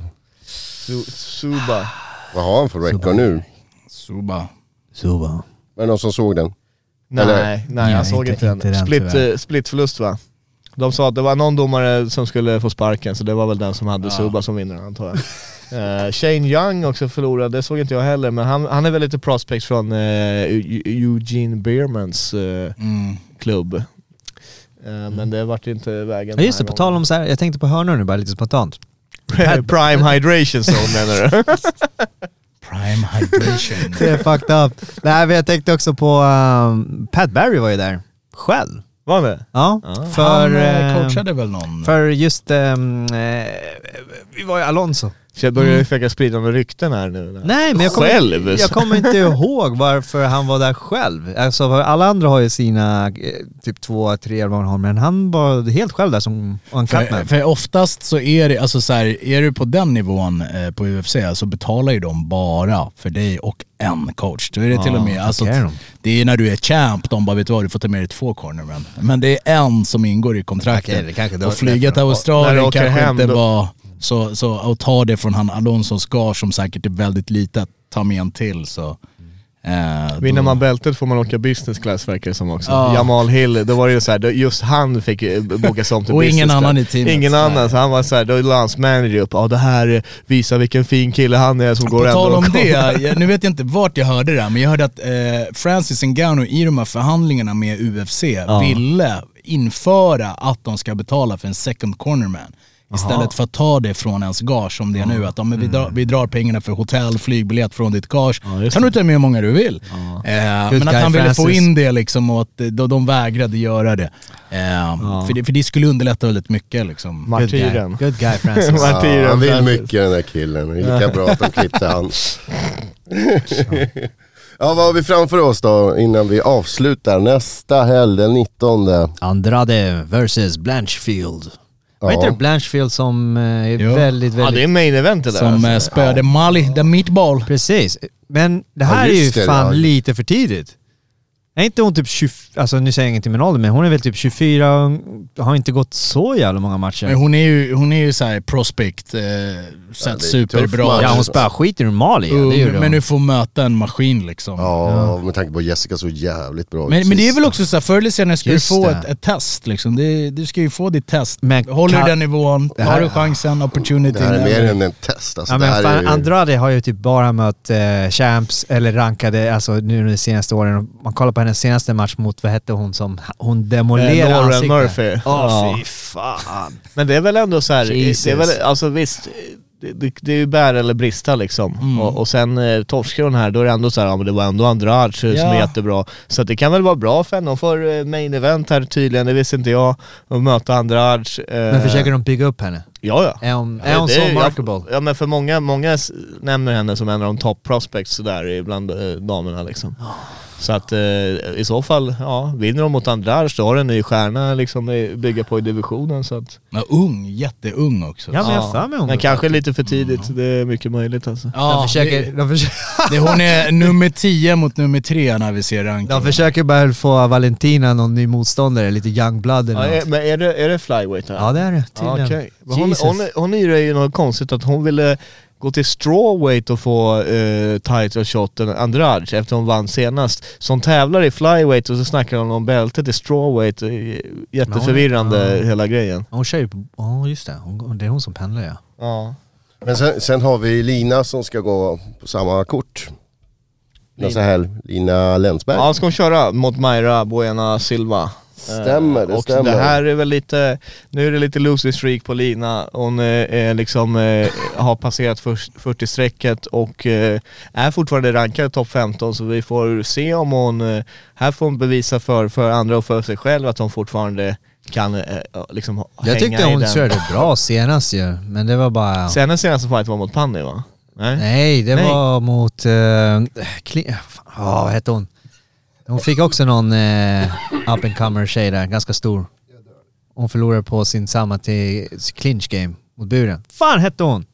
Su- Suba. Vad har han för record nu? Suba. Så va. Var det någon som såg den? Nej, Eller- nej jag Nej, såg inte- inte, den. Split, eh, splitförlust va? De sa att det var någon domare som skulle få sparken så det var väl den som hade Ja. Suba som vinnare antar jag. Eh, Shane Young också förlorade, det såg inte jag heller men han, han är väl lite prospect från Eu- Eugene Beermans Mm. klubb. Eh, Men det vart inte vägen Ja just det, på tal om så här, jag tänkte på hörnor nu bara lite spontant. Prime hydration zone menar du? [laughs] Prime hydration. [laughs] Det är fucked up. Nej men jag tänkte också på, um, Pat Barry var ju där, själv. Var han det? Ja, Ja. för, han eh, eh, coachade väl någon? för just, um, vi var ju Alonso. Så jag börjar försöka sprida några rykten här nu. Nej men jag kommer, Själv? jag kommer inte ihåg varför han var där själv. Alltså alla andra har ju sina, eh, typ två, tre eller vad man har, men han var helt själv där som För, uncut för oftast så är det, alltså så här, är du på den nivån eh, på UFC så betalar ju de bara för dig och en coach. Då är det till och med, alltså, de. det är när du är champ, de bara vet du vad, du får ta med dig två cornermen. Men det är en som ingår i kontraktet. Var och flyga till Australien kanske hem, inte då- var så, så att ta det från han Alonsos gage som säkert är väldigt litet, ta med en till så. Eh, Vinner man bältet får man åka business class verkar det som också. Ja. Jamal Hill, då var det ju såhär, just han fick eh, bokas om till Och business ingen annan i teamet. Ingen Nej. annan, så han var såhär, då la hans manager upp, ja det här visar vilken fin kille han är som går På ändå tal om och det, jag, nu vet jag inte vart jag hörde det här, men jag hörde att eh, Francis Ngannou i de här förhandlingarna med UFC ville införa att de ska betala för en second cornerman. Istället för att ta det från ens gage som det är nu. Att ja, men vi, drar, vi drar pengarna för hotell, flygbiljett från ditt gage. Ja, kan du ta med hur många du vill. Eh, men att han ville få Francis. in det liksom och att de, de vägrade göra det. Eh, för det. För det skulle underlätta väldigt mycket liksom. Good guy. Martyren. Good guy [laughs] Francis. Martyren. Ja, han vill Francis. mycket den där killen, det är lika bra att de klippte han. [laughs] ja vad har vi framför oss då innan vi avslutar nästa helg den 19? Andrade versus Blanchfield. Vad Ja. heter det? Blanchfield som eh, är Jo. väldigt, Ja väldigt... det är main eventet där Som alltså. eh, spöade Mali, the meatball. Precis. Men det här Ja, är ju det, fan ja. lite för tidigt. Är inte hon typ 20... Alltså nu säger jag ingenting med ålder, men hon är väl typ 24 och har inte gått så jävla många matcher. Men hon är ju, hon är ju såhär prospect, eh, så Ja, superbra. ja, hon spöar skit i Mali. Ja, Ung, gjorde hon. men du får möta en maskin liksom. Ja, med tanke på Jessica så jävligt bra Men, men det är väl också så här, förr eller senare ska Just du få ett, ett test liksom. Det, du ska ju få ditt test. Men Håller kan- du den nivån, Det här- har du chansen, opportunity. Det här är mer än en test alltså. Ja det men fan, är ju... Andrade har ju typ bara mött eh, champs eller rankade, alltså nu de senaste åren. Man kollar på hennes senaste match mot, vad hette hon som, hon Eh, demolerade Lauren ansiktet. Murphy. Åh Ja. fy fan. Men det är väl ändå så här, Jesus. det är väl, alltså visst, det, det, är ju bära eller brista liksom. Mm. Och, och sen eh, torskar hon här, då är det ändå så här, ja men det var ändå Andrade eh, som Ja. är jättebra. Så det kan väl vara bra för henne, hon får eh, main event här tydligen, det visste inte jag. Och möta Andrade. Eh, Men försöker de bygga upp henne? Ja ja. Är hon, Ja, är hon det så markable? Ja, ja men för många, många nämner henne som en av de top prospects sådär bland eh, damerna liksom. Så att eh, i så fall, ja, vinner de mot Andrade då har de en ny stjärna liksom bygga på i divisionen så att... Ja, ung, jätteung också. Ja men jag för mig hon Men kanske lite för tidigt, det är mycket möjligt alltså. Ja, de försöker, det, de, försöker, det, hon är nummer 10 mot nummer 3 när vi ser rankingen. de försöker bara få Valentina någon ny motståndare, lite young blood eller Ja, är, något. men är det, är det flyweight här? Ja det är det Ja, tydligen. okej. Men Hon, Jesus. hon, hon är ju något konstigt att hon ville gå till strawweight och få uh, title shoten Andrade efter hon vann senast. Så hon tävlar i flyweight och så snackar hon om bältet i strawweight. Eh, Jätteförvirrande hon- hela grejen. Hon kör ju på, ja just det, hon, det är hon som pendlar ja. Ja. Men sen, sen har vi Lina som ska gå på samma kort. Nästa helg. Lina Länsberg. Ja, ska hon köra mot Mayra Buena Silva. Stämmer, det och stämmer. det här är väl lite, nu är det lite loosey streak på Lina. Hon eh, är liksom, eh, har passerat 40-strecket och eh, är fortfarande rankad topp 15 så vi får se om hon, här får hon bevisa för, för andra och för sig själv att hon fortfarande kan liksom hänga Jag tyckte hon körde bra senast ju, men det var bara... Sen den senaste fight var mot Panny va? Nej? Nej, det Nej. var mot... Uh, Kli- ah, vad hette hon? Hon fick också någon uh, up and comer tjej där, ganska stor. Hon förlorade på sin samma till clinch game mot buren. Fan hette hon?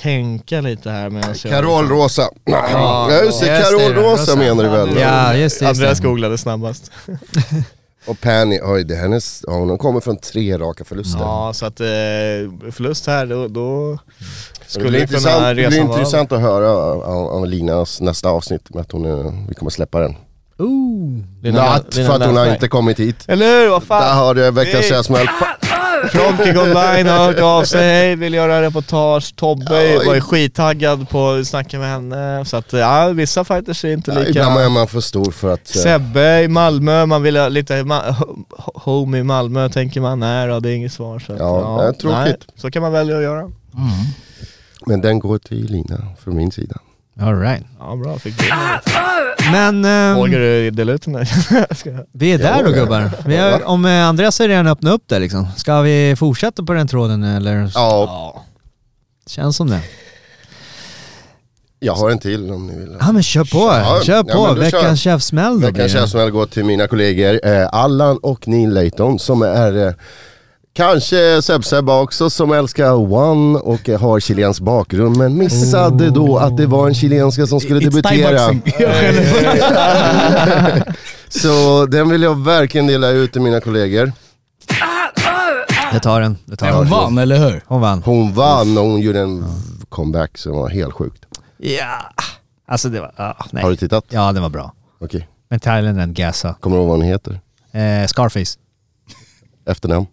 Tänka lite här medan jag... Carol Rosa. Ja det, Just det, Carol Rosa Rosa. menar du väl? Ja, just det. Just Andreas det. googlade snabbast. [laughs] Och Penny, oj det är hennes, ja, hon kommer från tre raka förluster. Ja, så att eh, förlust här då, då skulle det kunna intressant, det blir resan intressant att höra av, av Linas nästa avsnitt med att hon, är- vi kommer släppa den. Ooh. Lina- Natt Lina för att hon har inte kommit hit. Eller hur? Vad fan? Där har du veckans käftsmäll. Fronky Online har hört av sig, hej, vill göra reportage. Tobbe Oj. var ju skittaggad på att snacka med henne. Så att ja, vissa fighters är inte Ja, lika... ibland är man för stor för att... eh, Sebbe i Malmö, man vill ha lite home i Malmö tänker man. Nej då, det är inget svar. Så att, Ja, det är tråkigt. nej, så kan man välja att göra. Men den går till Lina från min sida. All right. Ja bra, fick du Men ehm, Holger du dela ut den där? [laughs] Jag skojar. vi är där då gubbar. Vi har, om eh, Andreas har redan öppnat upp det liksom. Ska vi fortsätta på den tråden eller? Ja. Känns som det. jag har en till om ni vill. Ja men kör på, kör ja, på. men då kör- Veckans käftsmäll då blir Veckans det. käftsmäll går till mina kollegor eh, Allan och Neil Layton som är eh, Kanske Seb-Sebba också som älskar One och har chilensk bakgrund men missade då att det var en chilenska som skulle It's debutera. [laughs] Så den vill jag verkligen dela ut till mina kollegor. Jag tar den. Jag tar Men hon den. vann, eller hur? Hon vann. Hon vann och hon gjorde en comeback som var helt sjukt. Ja. Alltså det var, ah, nej. Har du tittat? Ja den var bra. Okej. Men thailändaren gasa. Kommer du ihåg vad hon heter? Eh, Scarface. Efternamn?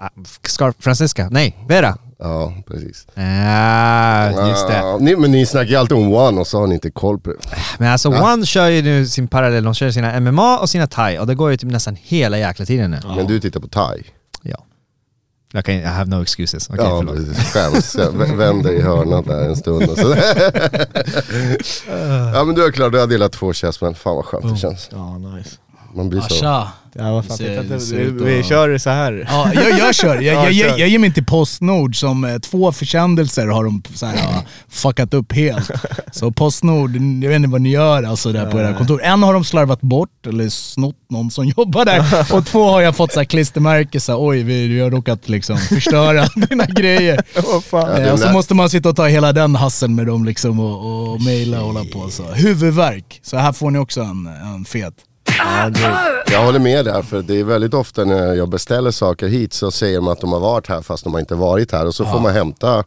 Ah, Scar Francisca? Nej, Vera. Ja, precis. Ah, just det. Ja, ni, men ni snackar ju alltid om One och så har ni inte koll på det. Men alltså One kör ju nu sin parallell, de kör sina MMA och sina thai och det går ju typ nästan hela jäkla tiden nu. Men du tittar på Thai. Ja. Jag kan, I have no excuses. Okej, ja, förlåt. skäms. Jag vä- [laughs] vänder i hörnan där en stund. Och så. [laughs] ja men du är klar, du har delat två käftsmän. Fan vad skönt det känns. Ja, nice. Man blir så... Asha. Ja, vad fan, att ser vi, vi kör så här. Ja, jag, jag kör. Jag, [laughs] Ja, jag, jag, kör. jag ger mig inte Postnord som eh, två försändelser har de så här, ja, fuckat upp helt. Så Postnord, jag vet inte vad ni gör alltså där på era kontor. En har de slarvat bort eller snott någon som jobbar där. [laughs] Och två har jag fått så här klistermärke, så här, oj vi, vi har råkat liksom förstöra [laughs] dina grejer. Vad fan. det Eh, och så måste man sitta och ta hela den hassen med dem liksom och, och mejla och hålla på. Så. Huvudvärk. Så här får ni också en, en fet. Jag håller med där, för det är väldigt ofta när jag beställer saker hit så säger de att de har varit här fast de har inte varit här. Och så får man hämta,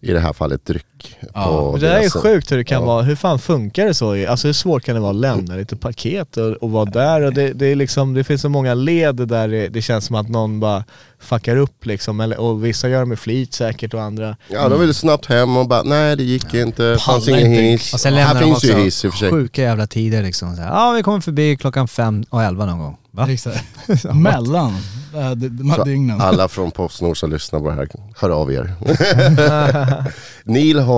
i det här fallet, dryck. På Men det där är sjukt hur det kan Ja. vara, hur fan funkar det så? Alltså hur svårt kan det vara att lämna lite paket och, och vara där? Och det, det, är liksom, det finns så många led där det, det känns som att någon bara fuckar upp liksom. Eller, och vissa gör det med flit säkert och andra... Ja, de vill snabbt hem och bara, nej det gick inte, det fanns ingen inte. hiss. Och sen här lämnar de finns ju också hiss i och för sig. sjuka jävla tider liksom. Så här, Ja, vi kommer förbi klockan fem och elva någon gång. Va? [laughs] Mellan de, de här dygnen. alla från Postnord som lyssnar på det här, hör av er. [laughs] [laughs] Neil har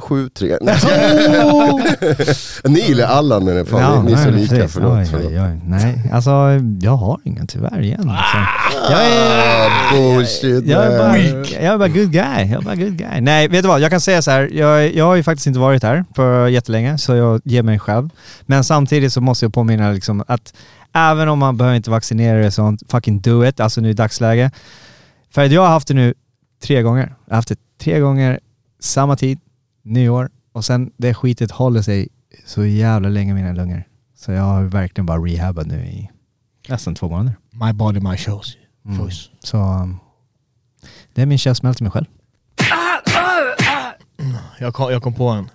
073. Neil är Allan men fan, ni, ni är så lika. precis. Förlåt. Oj, förlåt. oj, oj. Nej, alltså jag har ingen tyvärr igen. Alltså. Jag är... Ah, bullshit Jag är, bara, jag är bara good guy. Jag är bara good guy. Nej, vet du vad? Jag kan säga så här. Jag, jag har ju faktiskt inte varit här för jättelänge, så jag ger mig själv. Men samtidigt så måste jag påminna liksom att även om man behöver inte vaccinera sig och sånt, fucking do it, alltså nu i dagsläge. För jag har haft det nu tre gånger. Jag har haft det tre gånger, samma tid, nyår, och sen det skitet håller sig så jävla länge i mina lungor. Så jag har verkligen bara rehabat nu i nästan två månader. My body, my choice. Mm. choice. Så um, det är min käftsmäll till mig själv. Jag kom, jag kom på en.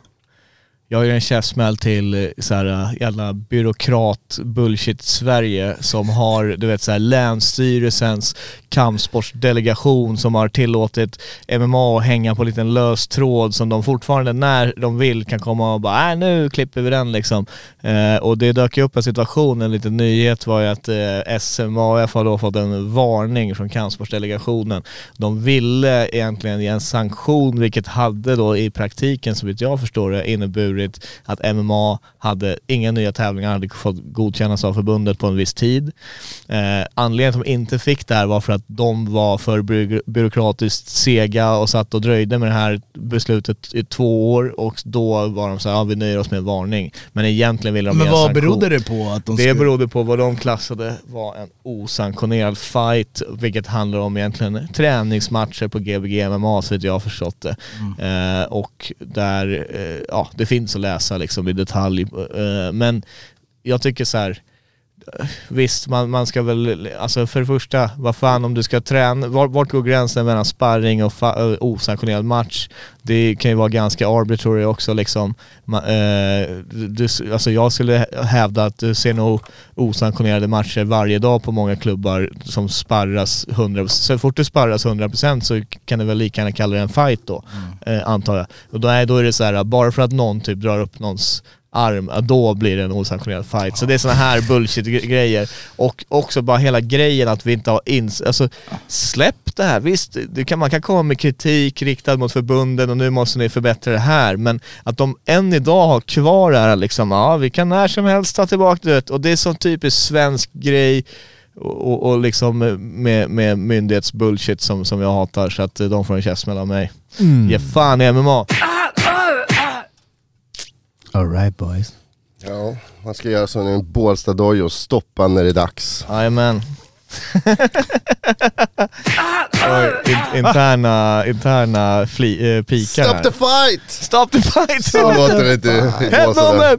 Jag gör en käftsmäll till eh, så här, eh, jävla byråkrat bullshit Sverige som har, du vet så här, Länsstyrelsens kampsportsdelegation som har tillåtit MMA att hänga på en liten lös tråd som de fortfarande när de vill kan komma och bara äh, nu klipper vi den liksom. Eh, och det dök ju upp en situation, en liten nyhet var ju att eh, SMAF har då fått en varning från kampsportsdelegationen. De ville egentligen ge en sanktion vilket hade då i praktiken, så vitt jag förstår det, inneburit att MMA hade inga nya tävlingar, hade fått godkännas av förbundet på en viss tid. Eh, anledningen till att de inte fick det här var för att de var för by- byråkratiskt sega och satt och dröjde med det här beslutet i två år och då var de så här, ja vi nöjer oss med en varning. Men egentligen ville de Men vad berodde det på att de Det skulle... berodde på vad de klassade var en osanktionerad fight, vilket handlar om egentligen träningsmatcher på Gbg MMA så jag har förstått det. Eh, och där, eh, ja det finns att läsa liksom i detalj. Eh, men jag tycker så här. Visst, man, man ska väl, alltså för det första, vad fan om du ska träna, var, vart går gränsen mellan sparring och fa, osanktionerad match? Det kan ju vara ganska arbitrary också liksom. Ma, eh, du, alltså jag skulle hävda att du ser nog osanktionerade matcher varje dag på många klubbar som sparras 100%. Så fort du sparras 100% så kan du väl lika gärna kalla det en fight då, eh, antar jag. Och då är, då är det så här, bara för att någon typ drar upp någons arm, då blir det en osanktionerad fight. Så det är såna här bullshit-grejer. Och också bara hela grejen att vi inte har ins... Alltså släpp det här. Visst, det kan, man kan komma med kritik riktad mot förbunden och nu måste ni förbättra det här. Men att de än idag har kvar det här liksom, ja vi kan när som helst ta tillbaka det. Och det är sån typisk svensk grej och, och, liksom med, med myndighetsbullshit som, som jag hatar så att de får en käftsmäll av mig. Ge fan i MMA. Alright boys. Ja, man ska göra som en Bålsta Dojo, stoppa när det är dags. Jajamän. [laughs] In, interna, interna fli, äh, pikar Stop här. the fight! Stop the fight! Så låter det inte i Bålsta!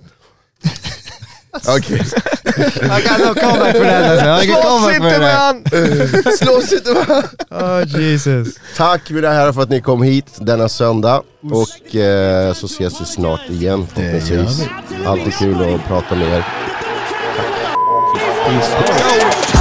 Okej, Jag kan ha comeback för den alltså. Jag kan Slåss inte för med han! slåss inte va? Oh Jesus. Tack mina herrar för att ni kom hit denna söndag. Och eh, så ses vi snart igen förhoppningsvis. Alltid kul att prata med er. Yo,